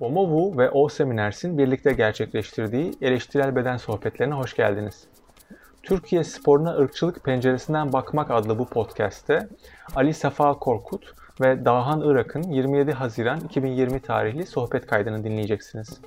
Omovu ve O Seminers'in birlikte gerçekleştirdiği eleştirel beden sohbetlerine hoş geldiniz. Türkiye sporuna ırkçılık penceresinden bakmak adlı bu podcast'te Ali Safa Korkut ve Dahan Irak'ın 27 Haziran 2020 tarihli sohbet kaydını dinleyeceksiniz.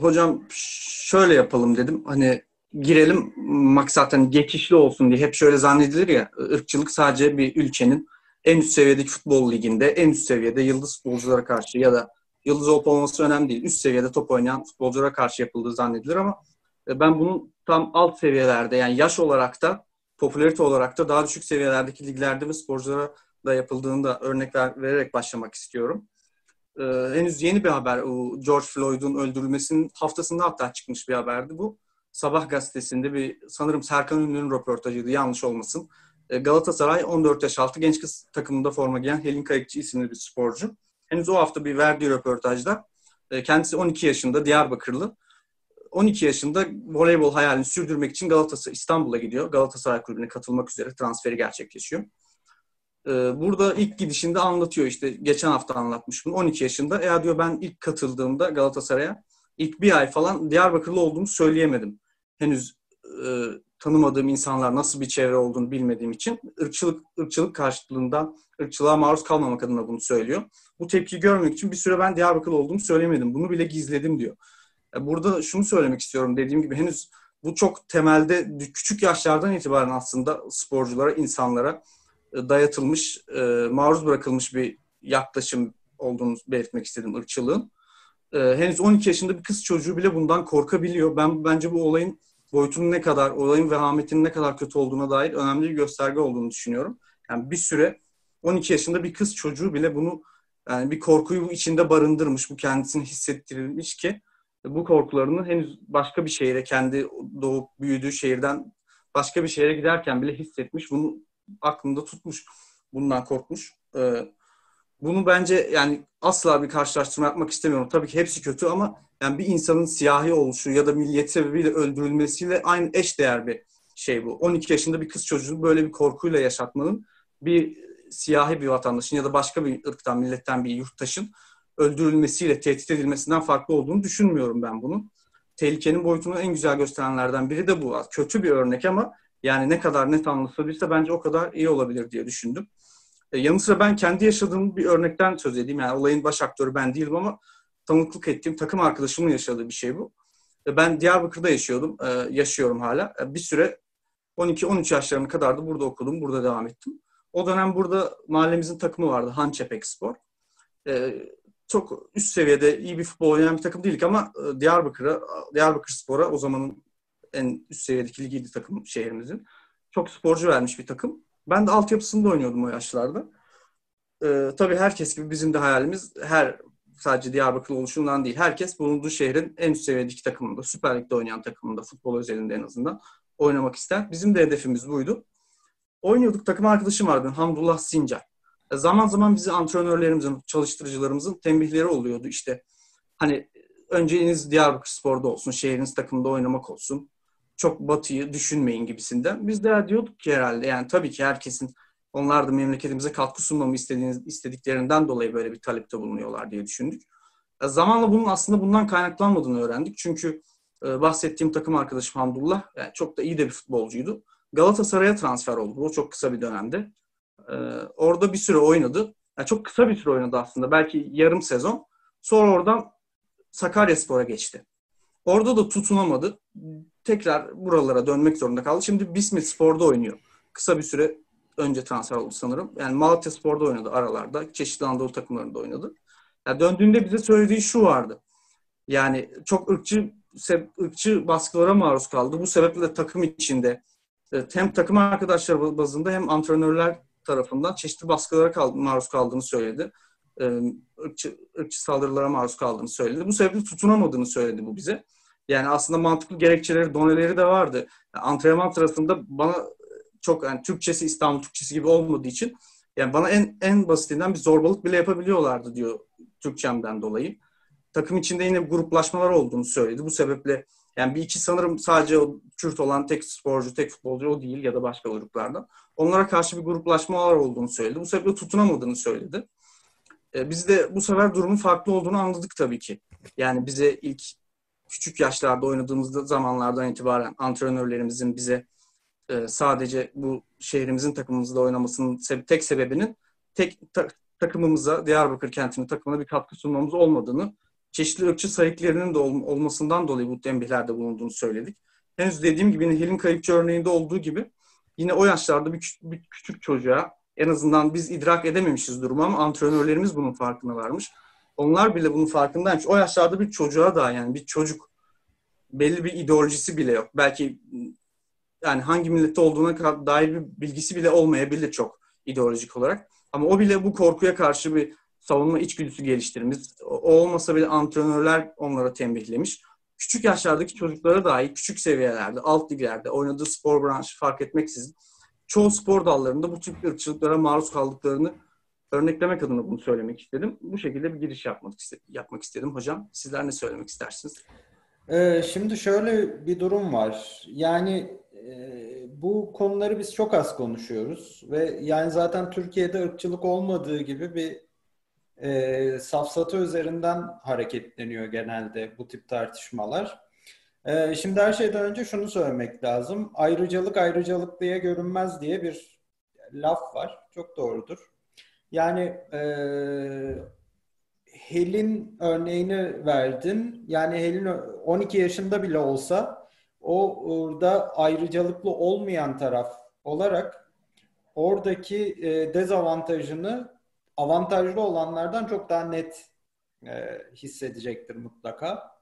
Hocam şöyle yapalım dedim. Hani girelim maksaten geçişli olsun diye hep şöyle zannedilir ya ırkçılık sadece bir ülkenin en üst seviyedeki futbol liginde en üst seviyede yıldız futbolculara karşı ya da yıldız olup olması önemli değil. Üst seviyede top oynayan futbolculara karşı yapıldığı zannedilir ama e, ben bunun tam alt seviyelerde yani yaş olarak da popülarite olarak da daha düşük seviyelerdeki liglerde ve sporculara da yapıldığını da örnek ver, vererek başlamak istiyorum. Ee, henüz yeni bir haber. George Floyd'un öldürülmesinin haftasında hatta çıkmış bir haberdi bu. Sabah gazetesinde bir sanırım Serkan Ünlü'nün röportajıydı yanlış olmasın. Ee, Galatasaray 14 yaş altı genç kız takımında forma giyen Helin Kayıkçı isimli bir sporcu. Henüz o hafta bir verdiği röportajda e, kendisi 12 yaşında Diyarbakırlı. 12 yaşında voleybol hayalini sürdürmek için Galatasaray İstanbul'a gidiyor. Galatasaray Kulübü'ne katılmak üzere transferi gerçekleşiyor. Ee, burada ilk gidişinde anlatıyor işte geçen hafta anlatmış bunu 12 yaşında. Eğer diyor ben ilk katıldığımda Galatasaray'a ilk bir ay falan Diyarbakırlı olduğumu söyleyemedim. Henüz e, tanımadığım insanlar nasıl bir çevre olduğunu bilmediğim için ırkçılık ırkçılık karşıtlığında ırkçılığa maruz kalmamak adına bunu söylüyor. Bu tepki görmek için bir süre ben Diyarbakırlı olduğumu söylemedim. Bunu bile gizledim diyor. E, burada şunu söylemek istiyorum. Dediğim gibi henüz bu çok temelde küçük yaşlardan itibaren aslında sporculara, insanlara e, dayatılmış, e, maruz bırakılmış bir yaklaşım olduğunu belirtmek istedim ırkçılığın. henüz 12 yaşında bir kız çocuğu bile bundan korkabiliyor. Ben bence bu olayın boyutunun ne kadar, olayın vehametinin ne kadar kötü olduğuna dair önemli bir gösterge olduğunu düşünüyorum. Yani bir süre 12 yaşında bir kız çocuğu bile bunu yani bir korkuyu içinde barındırmış, bu kendisini hissettirilmiş ki bu korkularını henüz başka bir şehire, kendi doğup büyüdüğü şehirden başka bir şehre giderken bile hissetmiş. Bunu aklında tutmuş. Bundan korkmuş. Ee, bunu bence yani asla bir karşılaştırma yapmak istemiyorum. Tabii ki hepsi kötü ama yani bir insanın siyahi oluşu ya da milliyet sebebiyle öldürülmesiyle aynı eş değer bir şey bu. 12 yaşında bir kız çocuğunu böyle bir korkuyla yaşatmanın bir siyahi bir vatandaşın ya da başka bir ırktan, milletten bir yurttaşın öldürülmesiyle tehdit edilmesinden farklı olduğunu düşünmüyorum ben bunun. Tehlikenin boyutunu en güzel gösterenlerden biri de bu. Kötü bir örnek ama yani ne kadar net anlatılabilirse bence o kadar iyi olabilir diye düşündüm. E, yanı sıra ben kendi yaşadığım bir örnekten söz edeyim. Yani olayın baş aktörü ben değilim ama tanıklık ettiğim takım arkadaşımın yaşadığı bir şey bu. E, ben Diyarbakır'da yaşıyordum, e, yaşıyorum hala. E, bir süre 12-13 yaşlarına kadar da burada okudum, burada devam ettim. O dönem burada mahallemizin takımı vardı, Han Çepek Spor. Çok üst seviyede iyi bir futbol oynayan bir takım değildik ama Diyarbakır'a, Diyarbakır Spor'a o zamanın en üst seviyedeki ligiydi takım şehrimizin. Çok sporcu vermiş bir takım. Ben de altyapısında oynuyordum o yaşlarda. Ee, tabii herkes gibi bizim de hayalimiz her sadece Diyarbakır oluşundan değil. Herkes bulunduğu şehrin en üst seviyedeki takımında, Süper Lig'de oynayan takımında, futbol özelinde en azından oynamak ister. Bizim de hedefimiz buydu. Oynuyorduk. Takım arkadaşım vardı. Hamdullah Sincar. E, zaman zaman bizi antrenörlerimizin, çalıştırıcılarımızın tembihleri oluyordu. İşte hani önceliğiniz Diyarbakır Spor'da olsun, şehriniz takımda oynamak olsun. Çok batıyı düşünmeyin gibisinden. Biz de diyorduk ki herhalde yani tabii ki herkesin onlar da memleketimize katkı sunmamı istediğiniz, istediklerinden dolayı böyle bir talepte bulunuyorlar diye düşündük. E, zamanla bunun aslında bundan kaynaklanmadığını öğrendik. Çünkü e, bahsettiğim takım arkadaşım Hamdullah yani çok da iyi de bir futbolcuydu. Galatasaray'a transfer oldu. O çok kısa bir dönemde. E, orada bir süre oynadı. Yani çok kısa bir süre oynadı aslında. Belki yarım sezon. Sonra oradan Sakaryaspor'a geçti. Orada da tutunamadı. Tekrar buralara dönmek zorunda kaldı. Şimdi Bismit Spor'da oynuyor. Kısa bir süre önce transfer oldu sanırım. Yani Malatya Spor'da oynadı aralarda. Çeşitli Anadolu takımlarında oynadı. Yani döndüğünde bize söylediği şu vardı. Yani çok ırkçı ırkçı baskılara maruz kaldı. Bu sebeple takım içinde e, hem takım arkadaşları bazında hem antrenörler tarafından çeşitli baskılara maruz kaldığını söyledi. E, ırkçı, saldırılara maruz kaldığını söyledi. Bu sebeple tutunamadığını söyledi bu bize. Yani aslında mantıklı gerekçeleri, doneleri de vardı. Antrenman sırasında bana çok yani Türkçesi İstanbul Türkçesi gibi olmadığı için yani bana en en basitinden bir zorbalık bile yapabiliyorlardı diyor Türkçemden dolayı. Takım içinde yine gruplaşmalar olduğunu söyledi. Bu sebeple yani bir iki sanırım sadece o Kürt olan tek sporcu, tek futbolcu o değil ya da başka gruplardan. Onlara karşı bir gruplaşmalar olduğunu söyledi. Bu sebeple tutunamadığını söyledi. E, biz de bu sefer durumun farklı olduğunu anladık tabii ki. Yani bize ilk küçük yaşlarda oynadığımız zamanlardan itibaren antrenörlerimizin bize e, sadece bu şehrimizin takımımızda oynamasının tek sebebinin tek ta, takımımıza, Diyarbakır kentinin takımına bir katkı sunmamız olmadığını, çeşitli ırkçı sayıklarının da ol, olmasından dolayı bu tembihlerde bulunduğunu söyledik. Henüz dediğim gibi Helin Kayıkçı örneğinde olduğu gibi yine o yaşlarda bir, bir küçük çocuğa en azından biz idrak edememişiz durumu ama antrenörlerimiz bunun farkına varmış. Onlar bile bunun farkındaymış. O yaşlarda bir çocuğa da yani bir çocuk belli bir ideolojisi bile yok. Belki yani hangi millette olduğuna dair bir bilgisi bile olmayabilir çok ideolojik olarak. Ama o bile bu korkuya karşı bir savunma içgüdüsü geliştirmiş. O olmasa bile antrenörler onlara tembihlemiş. Küçük yaşlardaki çocuklara dahi küçük seviyelerde, alt liglerde oynadığı spor branşı fark etmeksizin çoğu spor dallarında bu tip ırkçılıklara maruz kaldıklarını örneklemek adına bunu söylemek istedim. Bu şekilde bir giriş yapmak istedim. Yapmak istedim hocam. Sizler ne söylemek istersiniz? Ee, şimdi şöyle bir durum var. Yani bu konuları biz çok az konuşuyoruz ve yani zaten Türkiye'de ırkçılık olmadığı gibi bir e, safsatı üzerinden hareketleniyor genelde bu tip tartışmalar. E, şimdi her şeyden önce şunu söylemek lazım. Ayrıcalık ayrıcalık diye görünmez diye bir laf var. Çok doğrudur. Yani e, Helin örneğini verdin. Yani Helin 12 yaşında bile olsa o orada ayrıcalıklı olmayan taraf olarak oradaki e, dezavantajını avantajlı olanlardan çok daha net e, hissedecektir mutlaka.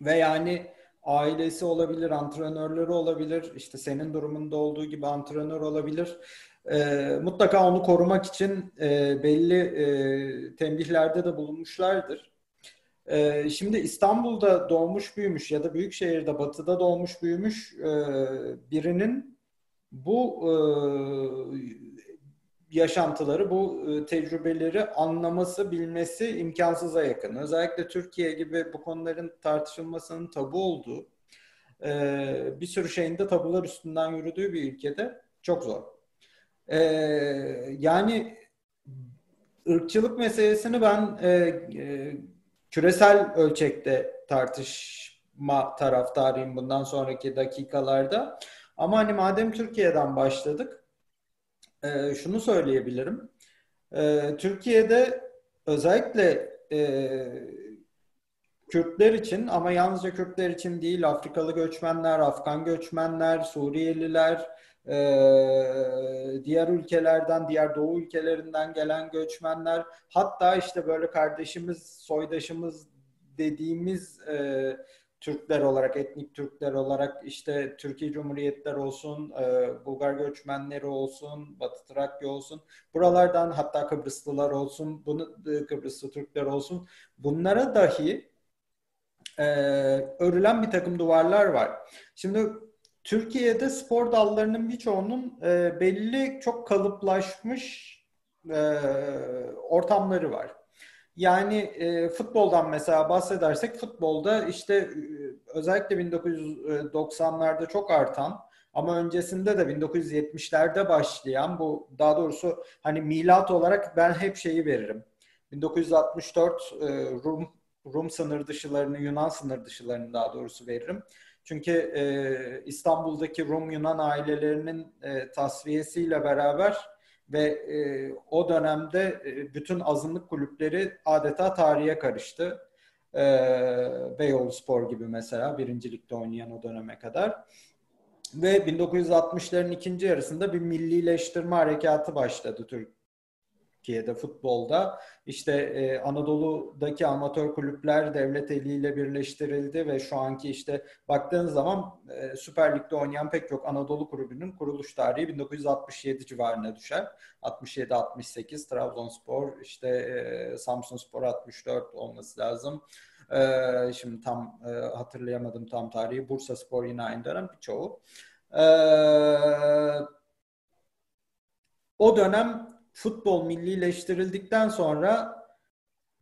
Ve yani ailesi olabilir, antrenörleri olabilir, işte senin durumunda olduğu gibi antrenör olabilir. E, mutlaka onu korumak için e, belli e, tembihlerde de bulunmuşlardır. E, şimdi İstanbul'da doğmuş büyümüş ya da büyük şehirde batıda doğmuş büyümüş e, birinin bu e, yaşantıları, bu e, tecrübeleri anlaması, bilmesi imkansıza yakın. Özellikle Türkiye gibi bu konuların tartışılmasının tabu olduğu, e, bir sürü şeyin de tabular üstünden yürüdüğü bir ülkede çok zor. E, yani ırkçılık meselesini ben küresel ölçekte tartışma taraftarıyım bundan sonraki dakikalarda. Ama hani madem Türkiye'den başladık, e, şunu söyleyebilirim. E, Türkiye'de özellikle e, Kürtler için ama yalnızca Kürtler için değil Afrikalı göçmenler, Afgan göçmenler, Suriyeliler, diğer ülkelerden, diğer doğu ülkelerinden gelen göçmenler hatta işte böyle kardeşimiz, soydaşımız dediğimiz e, Türkler olarak, etnik Türkler olarak işte Türkiye Cumhuriyetler olsun, e, Bulgar göçmenleri olsun, Batı Trakya olsun, buralardan hatta Kıbrıslılar olsun, bunu e, Kıbrıslı Türkler olsun, bunlara dahi e, örülen bir takım duvarlar var. Şimdi Türkiye'de spor dallarının birçoğunun e, belli çok kalıplaşmış e, ortamları var. Yani e, futboldan mesela bahsedersek futbolda işte e, özellikle 1990'larda çok artan ama öncesinde de 1970'lerde başlayan bu daha doğrusu hani milat olarak ben hep şeyi veririm. 1964 e, Rum Rum sınır dışılarını, Yunan sınır dışılarını daha doğrusu veririm. Çünkü e, İstanbul'daki Rum Yunan ailelerinin e, tasfiyesiyle beraber ve e, o dönemde e, bütün azınlık kulüpleri adeta tarihe karıştı. E, Beyoğlu Spor gibi mesela birincilikte oynayan o döneme kadar. Ve 1960'ların ikinci yarısında bir millileştirme harekatı başladı Türk Türkiye'de futbolda. İşte e, Anadolu'daki amatör kulüpler devlet eliyle birleştirildi ve şu anki işte baktığınız zaman e, Süper Lig'de oynayan pek çok Anadolu kulübünün kuruluş tarihi 1967 civarına düşer. 67-68 Trabzonspor, işte e, Samsunspor 64 olması lazım. E, şimdi tam e, hatırlayamadım tam tarihi. Bursa Spor yine aynı dönem birçoğu. E, o dönem futbol millileştirildikten sonra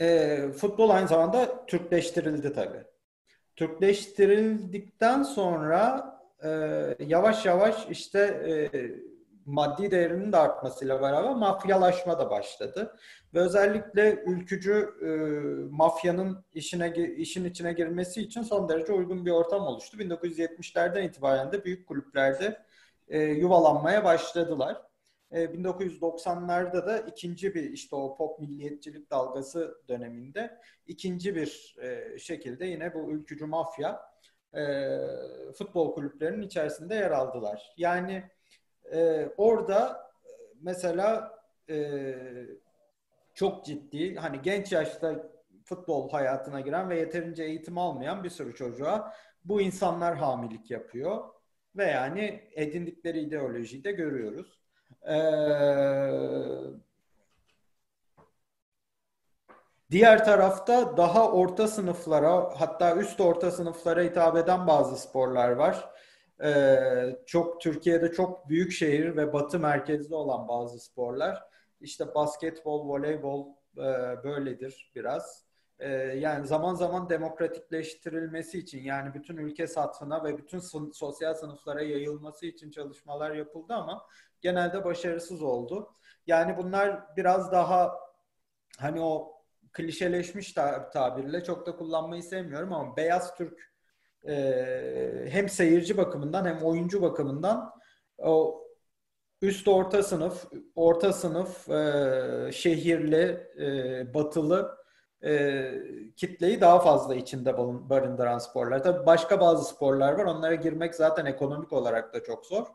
e, futbol aynı zamanda Türkleştirildi tabii. Türkleştirildikten sonra e, yavaş yavaş işte e, maddi değerinin de artmasıyla beraber mafyalaşma da başladı. Ve özellikle ülkücü e, mafyanın işine işin içine girmesi için son derece uygun bir ortam oluştu. 1970'lerden itibaren de büyük kulüplerde e, yuvalanmaya başladılar. E, 1990'larda da ikinci bir işte o pop milliyetçilik dalgası döneminde ikinci bir e, şekilde yine bu ülkücü mafya e, futbol kulüplerinin içerisinde yer aldılar. Yani e, orada mesela e, çok ciddi hani genç yaşta futbol hayatına giren ve yeterince eğitim almayan bir sürü çocuğa bu insanlar hamilik yapıyor ve yani edindikleri ideolojiyi de görüyoruz. Ee, diğer tarafta daha orta sınıflara hatta üst orta sınıflara hitap eden bazı sporlar var. Ee, çok Türkiye'de çok büyük şehir ve batı merkezli olan bazı sporlar. İşte basketbol, voleybol e, böyledir biraz. E, yani zaman zaman demokratikleştirilmesi için yani bütün ülke satfına ve bütün sosyal sınıflara yayılması için çalışmalar yapıldı ama genelde başarısız oldu. Yani bunlar biraz daha hani o klişeleşmiş tabirle çok da kullanmayı sevmiyorum ama beyaz Türk e, hem seyirci bakımından hem oyuncu bakımından o üst orta sınıf, orta sınıf e, şehirli, e, batılı e, kitleyi daha fazla içinde barındıran sporlar. Tabii başka bazı sporlar var. Onlara girmek zaten ekonomik olarak da çok zor.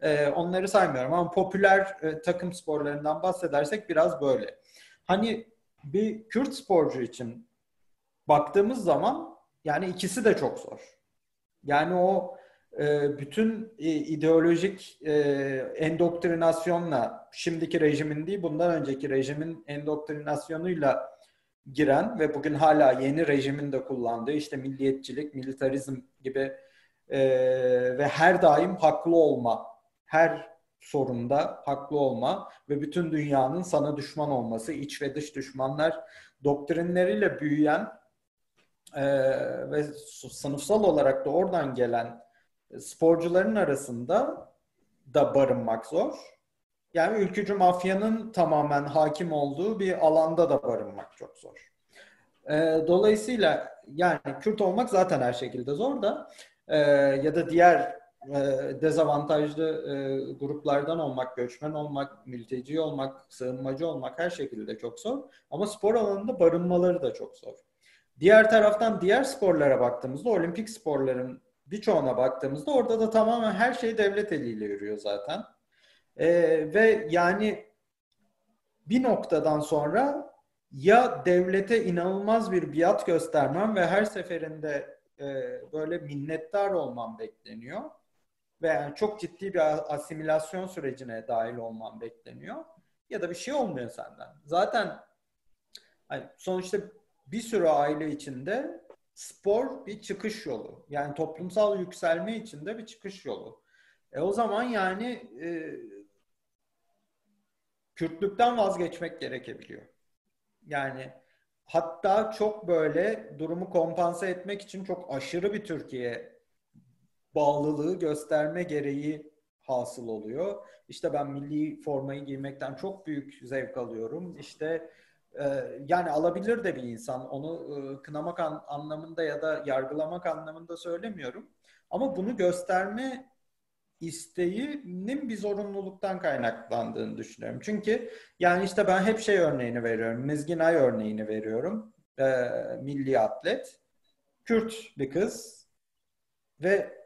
E, onları saymıyorum ama popüler e, takım sporlarından bahsedersek biraz böyle. Hani bir Kürt sporcu için baktığımız zaman yani ikisi de çok zor. Yani o e, bütün ideolojik e, endoktrinasyonla şimdiki rejimin değil bundan önceki rejimin endoktrinasyonuyla giren ve bugün hala yeni rejimin de kullandığı işte milliyetçilik, militarizm gibi ve her daim haklı olma, her sorunda haklı olma ve bütün dünyanın sana düşman olması, iç ve dış düşmanlar doktrinleriyle büyüyen e, ve sınıfsal olarak da oradan gelen sporcuların arasında da barınmak zor. Yani ülkücü mafyanın tamamen hakim olduğu bir alanda da barınmak çok zor. E, dolayısıyla yani Kürt olmak zaten her şekilde zor da e, ya da diğer e, dezavantajlı e, gruplardan olmak, göçmen olmak, mülteci olmak, sığınmacı olmak her şekilde çok zor. Ama spor alanında barınmaları da çok zor. Diğer taraftan diğer sporlara baktığımızda olimpik sporların birçoğuna baktığımızda orada da tamamen her şey devlet eliyle yürüyor zaten. E, ve yani bir noktadan sonra ya devlete inanılmaz bir biat göstermem ve her seferinde e, böyle minnettar olmam bekleniyor. Ve yani çok ciddi bir asimilasyon sürecine dahil olmam bekleniyor. Ya da bir şey olmuyor senden. Zaten hani sonuçta bir sürü aile içinde spor bir çıkış yolu. Yani toplumsal yükselme için de bir çıkış yolu. E o zaman yani e, Kürtlükten vazgeçmek gerekebiliyor. Yani hatta çok böyle durumu kompanse etmek için çok aşırı bir Türkiye bağlılığı gösterme gereği hasıl oluyor. İşte ben milli formayı giymekten çok büyük zevk alıyorum. İşte ee, yani alabilir de bir insan. Onu e, kınamak anlamında ya da yargılamak anlamında söylemiyorum. Ama bunu gösterme isteğinin bir zorunluluktan kaynaklandığını düşünüyorum. Çünkü yani işte ben hep şey örneğini veriyorum. Mizgin Ay örneğini veriyorum. E, milli atlet. Kürt bir kız ve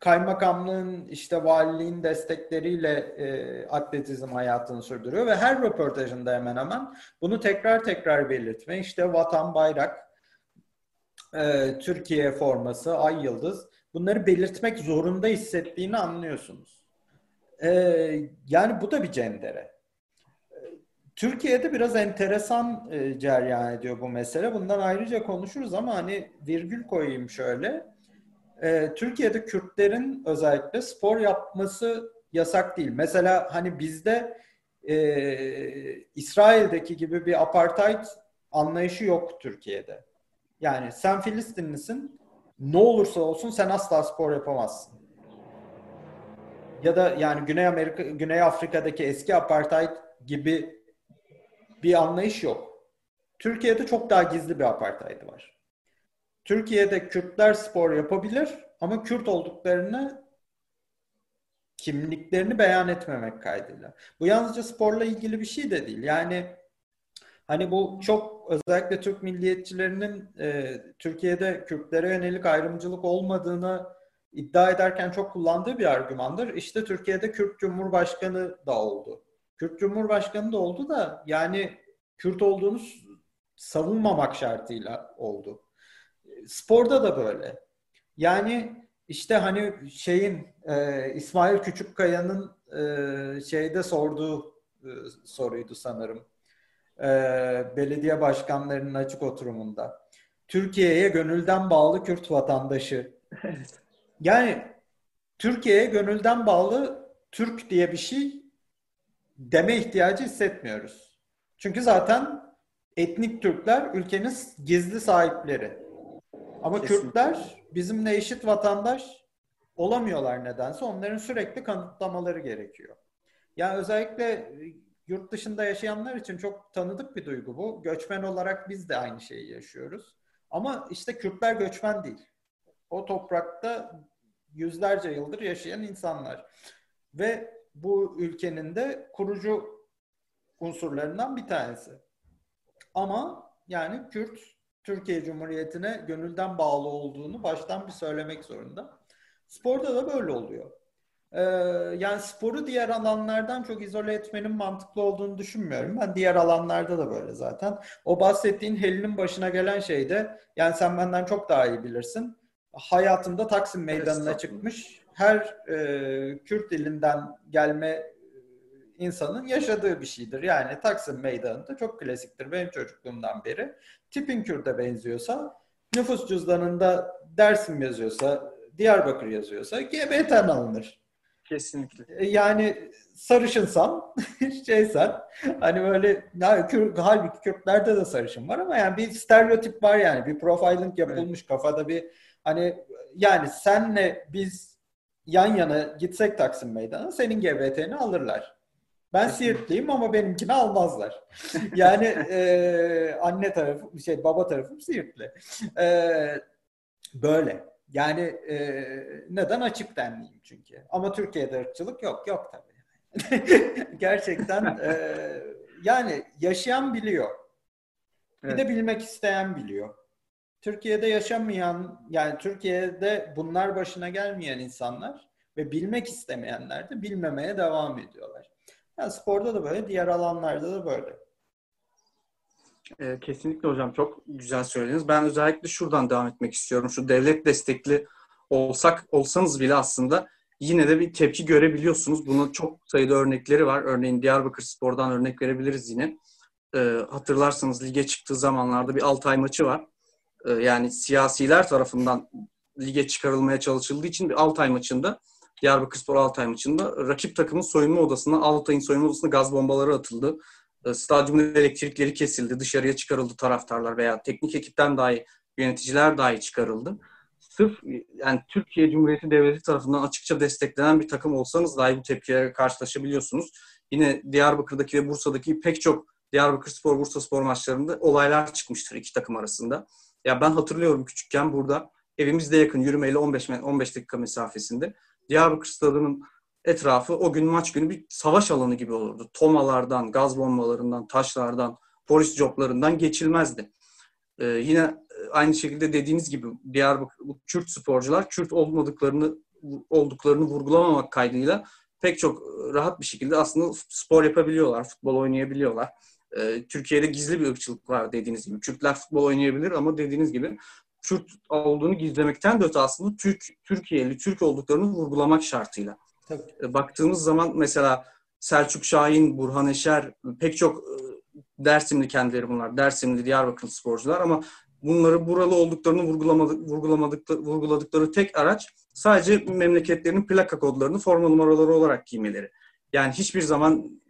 kaymakamlığın işte valiliğin destekleriyle e, atletizm hayatını sürdürüyor ve her röportajında hemen hemen bunu tekrar tekrar belirtme. İşte vatan, bayrak, e, Türkiye forması, ay yıldız bunları belirtmek zorunda hissettiğini anlıyorsunuz. E, yani bu da bir cendere. Türkiye'de biraz enteresan e, ceryan ediyor bu mesele. Bundan ayrıca konuşuruz ama hani virgül koyayım şöyle e, Türkiye'de Kürtlerin özellikle spor yapması yasak değil. Mesela hani bizde e, İsrail'deki gibi bir apartheid anlayışı yok Türkiye'de. Yani sen Filistinlisin, ne olursa olsun sen asla spor yapamazsın. ya da yani Güney Amerika Güney Afrika'daki eski apartheid gibi bir anlayış yok. Türkiye'de çok daha gizli bir apartheid var. Türkiye'de Kürtler spor yapabilir ama Kürt olduklarını kimliklerini beyan etmemek kaydıyla. Bu yalnızca sporla ilgili bir şey de değil. Yani hani bu çok özellikle Türk milliyetçilerinin e, Türkiye'de Kürtlere yönelik ayrımcılık olmadığını iddia ederken çok kullandığı bir argümandır. İşte Türkiye'de Kürt Cumhurbaşkanı da oldu. Kürt Cumhurbaşkanı da oldu da yani Kürt olduğunu savunmamak şartıyla oldu. Sporda da böyle. Yani işte hani şeyin e, İsmail Küçükkaya'nın e, şeyde sorduğu e, soruydu sanırım. E, belediye başkanlarının açık oturumunda. Türkiye'ye gönülden bağlı Kürt vatandaşı. Yani Türkiye'ye gönülden bağlı Türk diye bir şey deme ihtiyacı hissetmiyoruz. Çünkü zaten etnik Türkler ülkenin gizli sahipleri. Ama Kesinlikle. Kürtler bizimle eşit vatandaş olamıyorlar nedense. Onların sürekli kanıtlamaları gerekiyor. Yani özellikle yurt dışında yaşayanlar için çok tanıdık bir duygu bu. Göçmen olarak biz de aynı şeyi yaşıyoruz. Ama işte Kürtler göçmen değil. O toprakta yüzlerce yıldır yaşayan insanlar. Ve bu ülkenin de kurucu unsurlarından bir tanesi. Ama yani Kürt Türkiye Cumhuriyeti'ne gönülden bağlı olduğunu baştan bir söylemek zorunda. Sporda da böyle oluyor. Ee, yani sporu diğer alanlardan çok izole etmenin mantıklı olduğunu düşünmüyorum. Ben diğer alanlarda da böyle zaten. O bahsettiğin Helin'in başına gelen şey de yani sen benden çok daha iyi bilirsin. Hayatında Taksim Meydanı'na çıkmış. Her e, Kürt dilinden gelme insanın yaşadığı bir şeydir. Yani Taksim Meydanı'nda çok klasiktir benim çocukluğumdan beri. Tipin Kürt'e benziyorsa, nüfus cüzdanında Dersim yazıyorsa, Diyarbakır yazıyorsa GBT'n alınır. Kesinlikle. E, yani sarışınsan, şeysen hani böyle ya, Kürt, halbuki Kürtlerde de sarışın var ama yani bir stereotip var yani bir profiling yapılmış evet. kafada bir hani yani senle biz yan yana gitsek Taksim Meydanı senin GBT'ni alırlar. Ben Siirtliyim ama benimkini almazlar. Yani e, anne tarafı, şey baba tarafım Siirtli. E, böyle. Yani e, neden açık denliyim çünkü. Ama Türkiye'de ırkçılık yok. Yok tabii. Gerçekten e, yani yaşayan biliyor. Bir evet. de bilmek isteyen biliyor. Türkiye'de yaşamayan yani Türkiye'de bunlar başına gelmeyen insanlar ve bilmek istemeyenler de bilmemeye devam ediyorlar. Yani sporda da böyle, diğer alanlarda da böyle. Ee, kesinlikle hocam çok güzel söylediniz. Ben özellikle şuradan devam etmek istiyorum. Şu devlet destekli olsak olsanız bile aslında yine de bir tepki görebiliyorsunuz. Bunun çok sayıda örnekleri var. Örneğin Diyarbakır Spor'dan örnek verebiliriz yine. Ee, hatırlarsanız lige çıktığı zamanlarda bir Altay maçı var. Ee, yani siyasiler tarafından lige çıkarılmaya çalışıldığı için bir Altay maçında Diyarbakırspor Altay maçında rakip takımın soyunma odasına, Altay'ın soyunma odasına gaz bombaları atıldı. E, stadyumun elektrikleri kesildi, dışarıya çıkarıldı taraftarlar veya teknik ekipten dahi yöneticiler dahi çıkarıldı. Sırf yani Türkiye Cumhuriyeti Devleti tarafından açıkça desteklenen bir takım olsanız dahi bu tepkilere karşılaşabiliyorsunuz. Yine Diyarbakır'daki ve Bursa'daki pek çok Diyarbakır Spor, Bursa Spor maçlarında olaylar çıkmıştır iki takım arasında. Ya ben hatırlıyorum küçükken burada evimizde yakın yürümeyle 15 15 dakika mesafesinde Diyarbakır Stadı'nın etrafı o gün maç günü bir savaş alanı gibi olurdu. Tomalardan, gaz bombalarından, taşlardan, polis coplarından geçilmezdi. Ee, yine e, aynı şekilde dediğiniz gibi Diyarbakır Kürt sporcular Kürt olmadıklarını olduklarını vurgulamamak kaydıyla pek çok rahat bir şekilde aslında spor yapabiliyorlar, futbol oynayabiliyorlar. Ee, Türkiye'de gizli bir ırkçılık var dediğiniz gibi. Kürtler futbol oynayabilir ama dediğiniz gibi Kürt olduğunu gizlemekten de öte aslında Türk Türkiye'li, Türk olduklarını vurgulamak şartıyla. Tabii. E, baktığımız zaman mesela Selçuk Şahin, Burhan Eşer pek çok e, Dersimli kendileri bunlar. Dersimli, Diyarbakır sporcular ama bunları buralı olduklarını vurgulamadık, vurgulamadık, vurguladıkları tek araç sadece memleketlerinin plaka kodlarını forma numaraları olarak giymeleri. Yani hiçbir zaman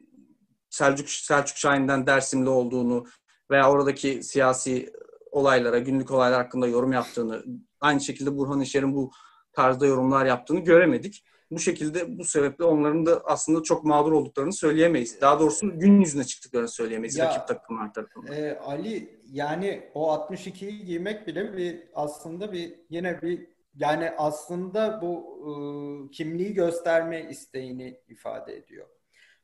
Selçuk Selçuk Şahin'den Dersimli olduğunu veya oradaki siyasi olaylara, günlük olaylar hakkında yorum yaptığını, aynı şekilde Burhan İşer'in bu tarzda yorumlar yaptığını göremedik. bu şekilde bu sebeple onların da aslında çok mağdur olduklarını söyleyemeyiz. Daha doğrusu gün yüzüne çıktıklarını söyleyemeyiz ya, rakip takımlar tarafından. E, Ali yani o 62'yi giymek bile bir aslında bir yine bir yani aslında bu e, kimliği gösterme isteğini ifade ediyor.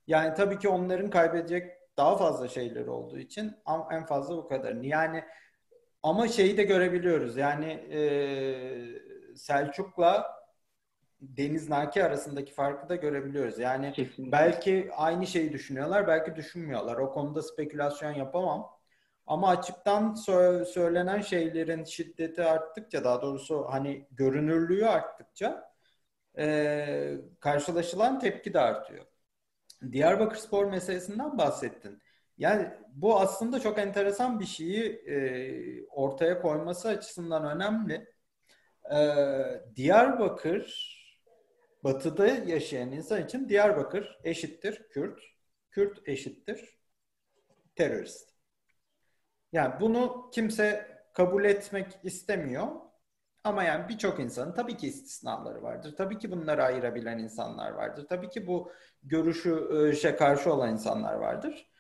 Yani tabii ki onların kaybedecek daha fazla şeyleri olduğu için en fazla bu kadar. Yani ama şeyi de görebiliyoruz. Yani e, Selçuk'la Deniz Naki arasındaki farkı da görebiliyoruz. Yani Kesinlikle. belki aynı şeyi düşünüyorlar, belki düşünmüyorlar. O konuda spekülasyon yapamam. Ama açıktan sö- söylenen şeylerin şiddeti arttıkça, daha doğrusu hani görünürlüğü arttıkça e, karşılaşılan tepki de artıyor. Diyarbakır Spor meselesinden bahsettin. Yani bu aslında çok enteresan bir şeyi e, ortaya koyması açısından önemli. E, Diyarbakır batıda yaşayan insan için Diyarbakır eşittir Kürt, Kürt eşittir terörist. Yani bunu kimse kabul etmek istemiyor. Ama yani birçok insanın tabii ki istisnaları vardır. Tabii ki bunları ayırabilen insanlar vardır. Tabii ki bu görüşü şey karşı olan insanlar vardır.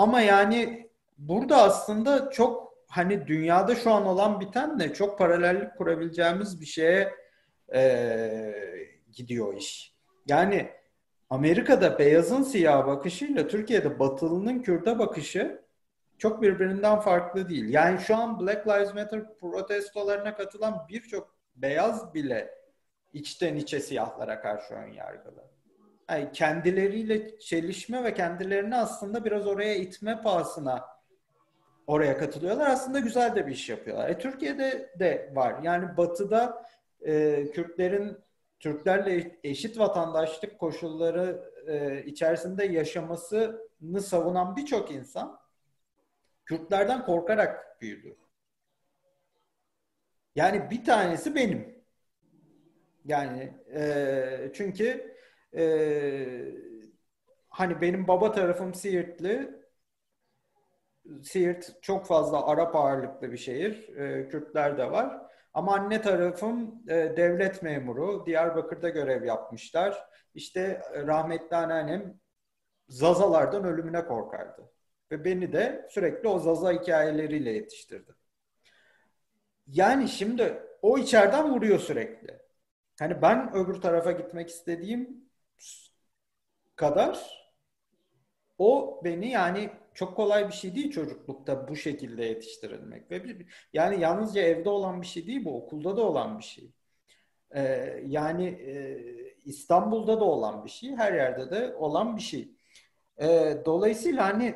Ama yani burada aslında çok hani dünyada şu an olan bitenle çok paralellik kurabileceğimiz bir şeye e, gidiyor iş. Yani Amerika'da beyazın siyah bakışıyla Türkiye'de batılının Kürt'e bakışı çok birbirinden farklı değil. Yani şu an Black Lives Matter protestolarına katılan birçok beyaz bile içten içe siyahlara karşı ön yargılı. Kendileriyle çelişme ve kendilerini aslında biraz oraya itme pahasına oraya katılıyorlar. Aslında güzel de bir iş yapıyorlar. E, Türkiye'de de var. Yani batıda e, Kürtlerin Türklerle eşit vatandaşlık koşulları e, içerisinde yaşamasını savunan birçok insan Kürtlerden korkarak büyüdü. Yani bir tanesi benim. Yani e, çünkü e, hani benim baba tarafım Siirtli. Siirt çok fazla Arap ağırlıklı bir şehir. E, Kürtler de var. Ama anne tarafım e, devlet memuru. Diyarbakır'da görev yapmışlar. İşte e, rahmetli anneannem Zazalardan ölümüne korkardı. Ve beni de sürekli o Zaza hikayeleriyle yetiştirdi. Yani şimdi o içeriden vuruyor sürekli. Hani ben öbür tarafa gitmek istediğim kadar o beni yani çok kolay bir şey değil çocuklukta bu şekilde yetiştirilmek ve bir, yani yalnızca evde olan bir şey değil bu okulda da olan bir şey. Ee, yani e, İstanbul'da da olan bir şey, her yerde de olan bir şey. Ee, dolayısıyla hani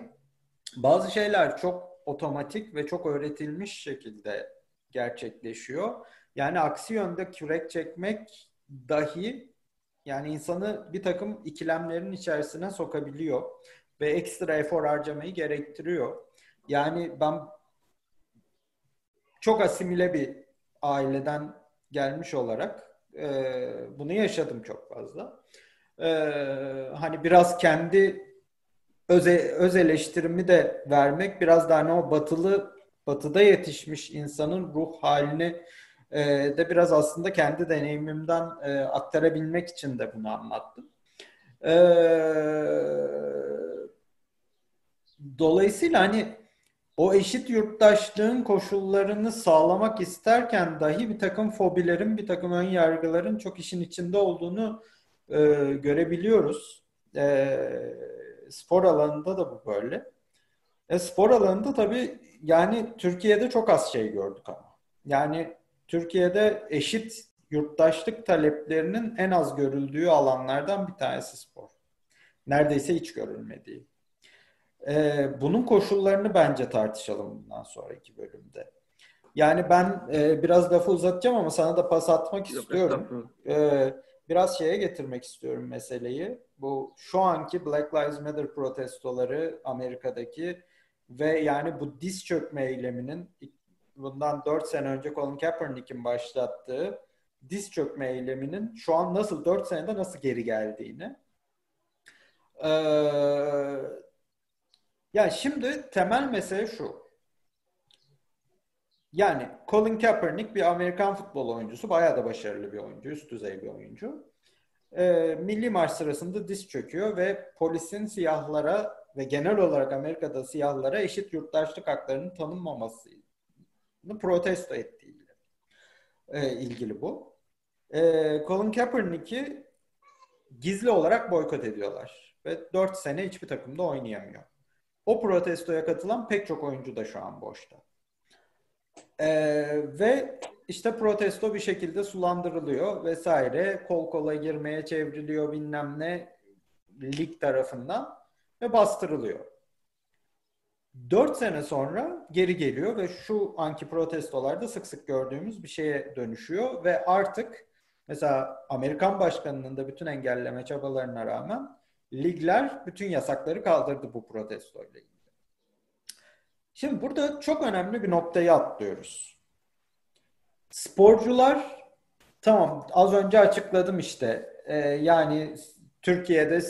bazı şeyler çok otomatik ve çok öğretilmiş şekilde gerçekleşiyor. Yani aksi yönde kürek çekmek dahi yani insanı bir takım ikilemlerin içerisine sokabiliyor ve ekstra efor harcamayı gerektiriyor. Yani ben çok asimile bir aileden gelmiş olarak e, bunu yaşadım çok fazla. E, hani biraz kendi öz, öz eleştirimi de vermek, biraz daha hani o batılı batıda yetişmiş insanın ruh halini de biraz aslında kendi deneyimimden e, aktarabilmek için de bunu anlattım. Eee Dolayısıyla hani o eşit yurttaşlığın koşullarını sağlamak isterken dahi bir takım fobilerin, bir takım ön yargıların çok işin içinde olduğunu e, görebiliyoruz. E, spor alanında da bu böyle. E, spor alanında tabii yani Türkiye'de çok az şey gördük ama. Yani Türkiye'de eşit yurttaşlık taleplerinin en az görüldüğü alanlardan bir tanesi spor. Neredeyse hiç görülmediği. E, bunun koşullarını bence tartışalım bundan sonraki bölümde. Yani ben e, biraz lafı uzatacağım ama sana da pas atmak Yok, istiyorum. E, biraz şeye getirmek istiyorum meseleyi. Bu şu anki Black Lives Matter protestoları Amerika'daki ve yani bu diz çökme eyleminin bundan 4 sene önce Colin Kaepernick'in başlattığı diz çökme eyleminin şu an nasıl 4 senede nasıl geri geldiğini. Ee, ya şimdi temel mesele şu. Yani Colin Kaepernick bir Amerikan futbol oyuncusu. Bayağı da başarılı bir oyuncu. Üst düzey bir oyuncu. e, milli maç sırasında diz çöküyor ve polisin siyahlara ve genel olarak Amerika'da siyahlara eşit yurttaşlık haklarının tanınmamasını protesto ettiğiyle e, ilgili bu. E, Colin Kaepernick'i gizli olarak boykot ediyorlar ve 4 sene hiçbir takımda oynayamıyor. O protestoya katılan pek çok oyuncu da şu an boşta. E, ve işte protesto bir şekilde sulandırılıyor vesaire. Kol kola girmeye çevriliyor bilmem ne lig tarafından ve bastırılıyor. Dört sene sonra geri geliyor ve şu anki protestolarda sık sık gördüğümüz bir şeye dönüşüyor ve artık mesela Amerikan başkanının da bütün engelleme çabalarına rağmen ligler bütün yasakları kaldırdı bu protestoyla ilgili. Şimdi burada çok önemli bir noktayı atlıyoruz. Sporcular tamam az önce açıkladım işte ee, yani Türkiye'de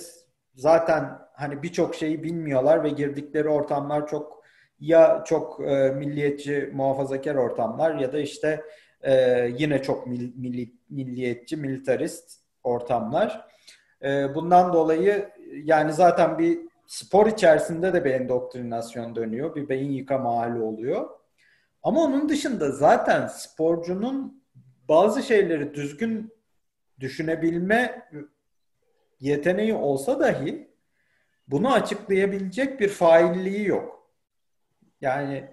zaten hani birçok şeyi bilmiyorlar ve girdikleri ortamlar çok ya çok e, milliyetçi muhafazakar ortamlar ya da işte e, yine çok mil, milli, milliyetçi militarist ortamlar. E, bundan dolayı yani zaten bir spor içerisinde de bir endoktrinasyon dönüyor. Bir beyin yıkama hali oluyor. Ama onun dışında zaten sporcunun bazı şeyleri düzgün düşünebilme yeteneği olsa dahi bunu açıklayabilecek bir failliği yok. Yani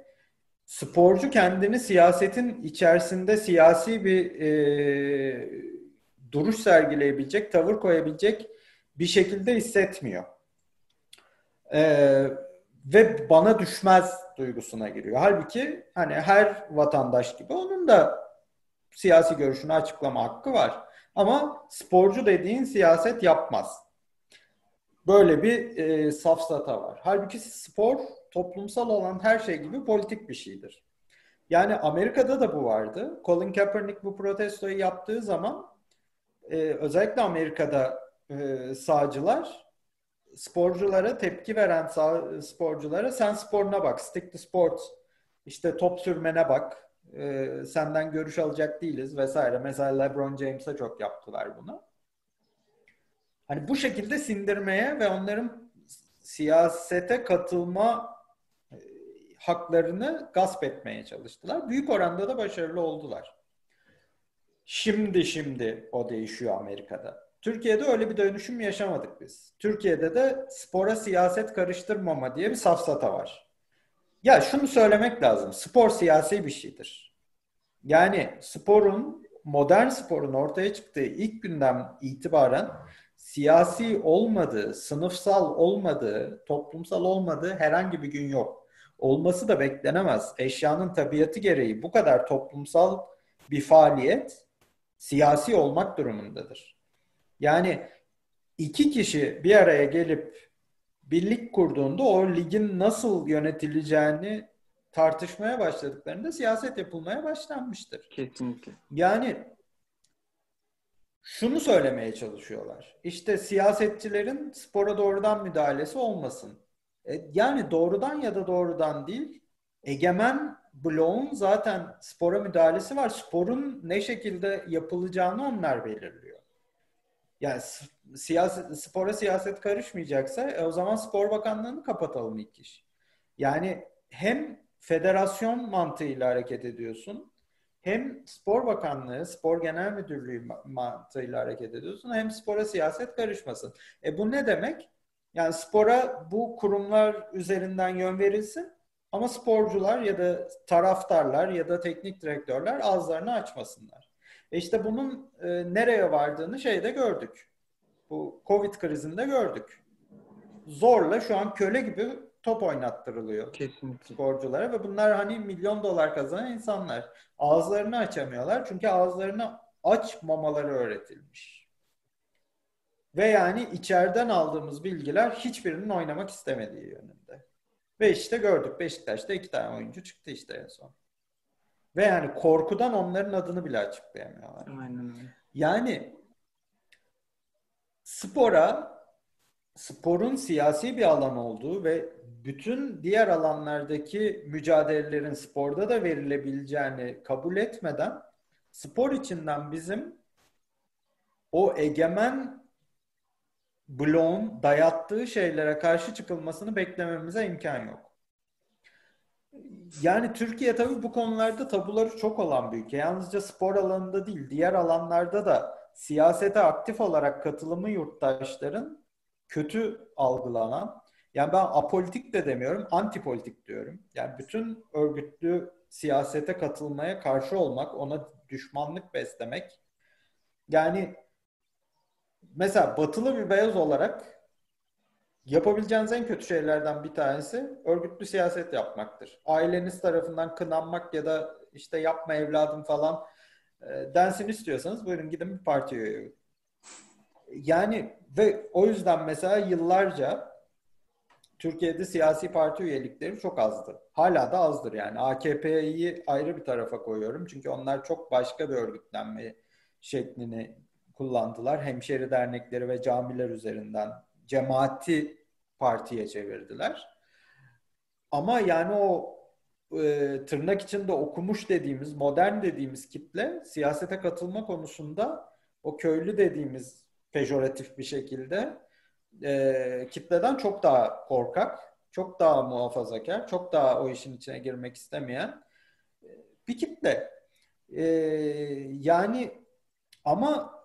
sporcu kendini siyasetin içerisinde siyasi bir e, duruş sergileyebilecek, tavır koyabilecek bir şekilde hissetmiyor. E, ve bana düşmez duygusuna giriyor. Halbuki hani her vatandaş gibi onun da siyasi görüşünü açıklama hakkı var. Ama sporcu dediğin siyaset yapmaz. Böyle bir e, safsata var. Halbuki spor toplumsal olan her şey gibi politik bir şeydir. Yani Amerika'da da bu vardı. Colin Kaepernick bu protestoyu yaptığı zaman e, özellikle Amerika'da e, sağcılar sporculara tepki veren sağ, sporculara sen sporuna bak, stick to sports, işte top sürmene bak, e, senden görüş alacak değiliz vesaire. Mesela LeBron James'e çok yaptılar bunu. Hani bu şekilde sindirmeye ve onların siyasete katılma e, haklarını gasp etmeye çalıştılar. Büyük oranda da başarılı oldular. Şimdi şimdi o değişiyor Amerika'da. Türkiye'de öyle bir dönüşüm yaşamadık biz. Türkiye'de de spora siyaset karıştırmama diye bir safsata var. Ya şunu söylemek lazım. Spor siyasi bir şeydir. Yani sporun, modern sporun ortaya çıktığı ilk günden itibaren siyasi olmadığı, sınıfsal olmadığı, toplumsal olmadığı herhangi bir gün yok. Olması da beklenemez. Eşyanın tabiatı gereği bu kadar toplumsal bir faaliyet siyasi olmak durumundadır. Yani iki kişi bir araya gelip birlik kurduğunda o ligin nasıl yönetileceğini tartışmaya başladıklarında siyaset yapılmaya başlanmıştır. Kesinlikle. Yani şunu söylemeye çalışıyorlar. İşte siyasetçilerin spora doğrudan müdahalesi olmasın. E, yani doğrudan ya da doğrudan değil. Egemen bloğun zaten spora müdahalesi var. Sporun ne şekilde yapılacağını onlar belirliyor. Yani siyaset, spora siyaset karışmayacaksa e, o zaman spor bakanlığını kapatalım ilk iş. Yani hem federasyon mantığıyla hareket ediyorsun hem spor bakanlığı, spor genel müdürlüğü mantığıyla hareket ediyorsun hem spora siyaset karışmasın. E bu ne demek? Yani spora bu kurumlar üzerinden yön verilsin ama sporcular ya da taraftarlar ya da teknik direktörler ağızlarını açmasınlar. E işte bunun e, nereye vardığını şeyde gördük. Bu Covid krizinde gördük. Zorla şu an köle gibi top oynattırılıyor Kesinlikle. sporculara ve bunlar hani milyon dolar kazanan insanlar. Ağızlarını açamıyorlar çünkü ağızlarını açmamaları öğretilmiş. Ve yani içeriden aldığımız bilgiler hiçbirinin oynamak istemediği yönünde. Ve işte gördük Beşiktaş'ta iki tane oyuncu çıktı işte en son. Ve yani korkudan onların adını bile açıklayamıyorlar. Aynen öyle. Yani spora sporun siyasi bir alan olduğu ve bütün diğer alanlardaki mücadelelerin sporda da verilebileceğini kabul etmeden spor içinden bizim o egemen bloğun dayattığı şeylere karşı çıkılmasını beklememize imkan yok. Yani Türkiye tabii bu konularda tabuları çok olan bir ülke. Yalnızca spor alanında değil, diğer alanlarda da siyasete aktif olarak katılımı yurttaşların kötü algılanan, yani ben apolitik de demiyorum, antipolitik diyorum. Yani bütün örgütlü siyasete katılmaya karşı olmak, ona düşmanlık beslemek. Yani mesela batılı bir beyaz olarak yapabileceğiniz en kötü şeylerden bir tanesi örgütlü siyaset yapmaktır. Aileniz tarafından kınanmak ya da işte yapma evladım falan e, densin istiyorsanız buyurun gidin bir parti üye Yani ve o yüzden mesela yıllarca Türkiye'de siyasi parti üyelikleri çok azdı. Hala da azdır yani. AKP'yi ayrı bir tarafa koyuyorum. Çünkü onlar çok başka bir örgütlenme şeklini kullandılar. Hemşeri dernekleri ve camiler üzerinden cemaati partiye çevirdiler. Ama yani o e, tırnak içinde okumuş dediğimiz, modern dediğimiz kitle siyasete katılma konusunda o köylü dediğimiz pejoratif bir şekilde e, kitleden çok daha korkak, çok daha muhafazakar, çok daha o işin içine girmek istemeyen e, bir kitle. E, yani ama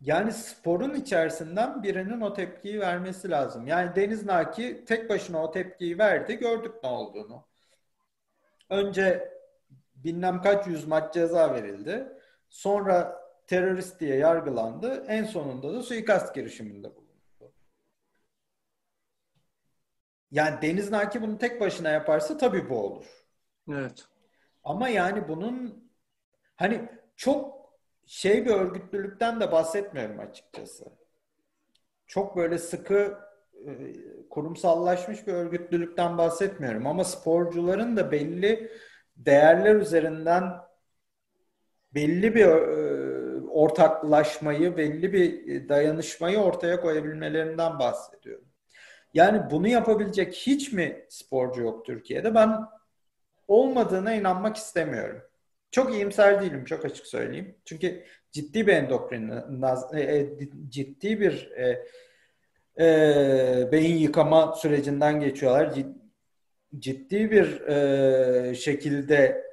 yani sporun içerisinden birinin o tepkiyi vermesi lazım. Yani Deniz Naki tek başına o tepkiyi verdi. Gördük ne olduğunu. Önce bilmem kaç yüz maç ceza verildi. Sonra terörist diye yargılandı. En sonunda da suikast girişiminde bulundu. Yani Deniz Naki bunu tek başına yaparsa tabii bu olur. Evet. Ama yani bunun hani çok şey bir örgütlülükten de bahsetmiyorum açıkçası. Çok böyle sıkı e, kurumsallaşmış bir örgütlülükten bahsetmiyorum ama sporcuların da belli değerler üzerinden belli bir e, ortaklaşmayı, belli bir dayanışmayı ortaya koyabilmelerinden bahsediyorum. Yani bunu yapabilecek hiç mi sporcu yok Türkiye'de? Ben olmadığına inanmak istemiyorum. Çok iyimser değilim, çok açık söyleyeyim. Çünkü ciddi bir endokrin, e, e, ciddi bir e, e, beyin yıkama sürecinden geçiyorlar. Ciddi bir e, şekilde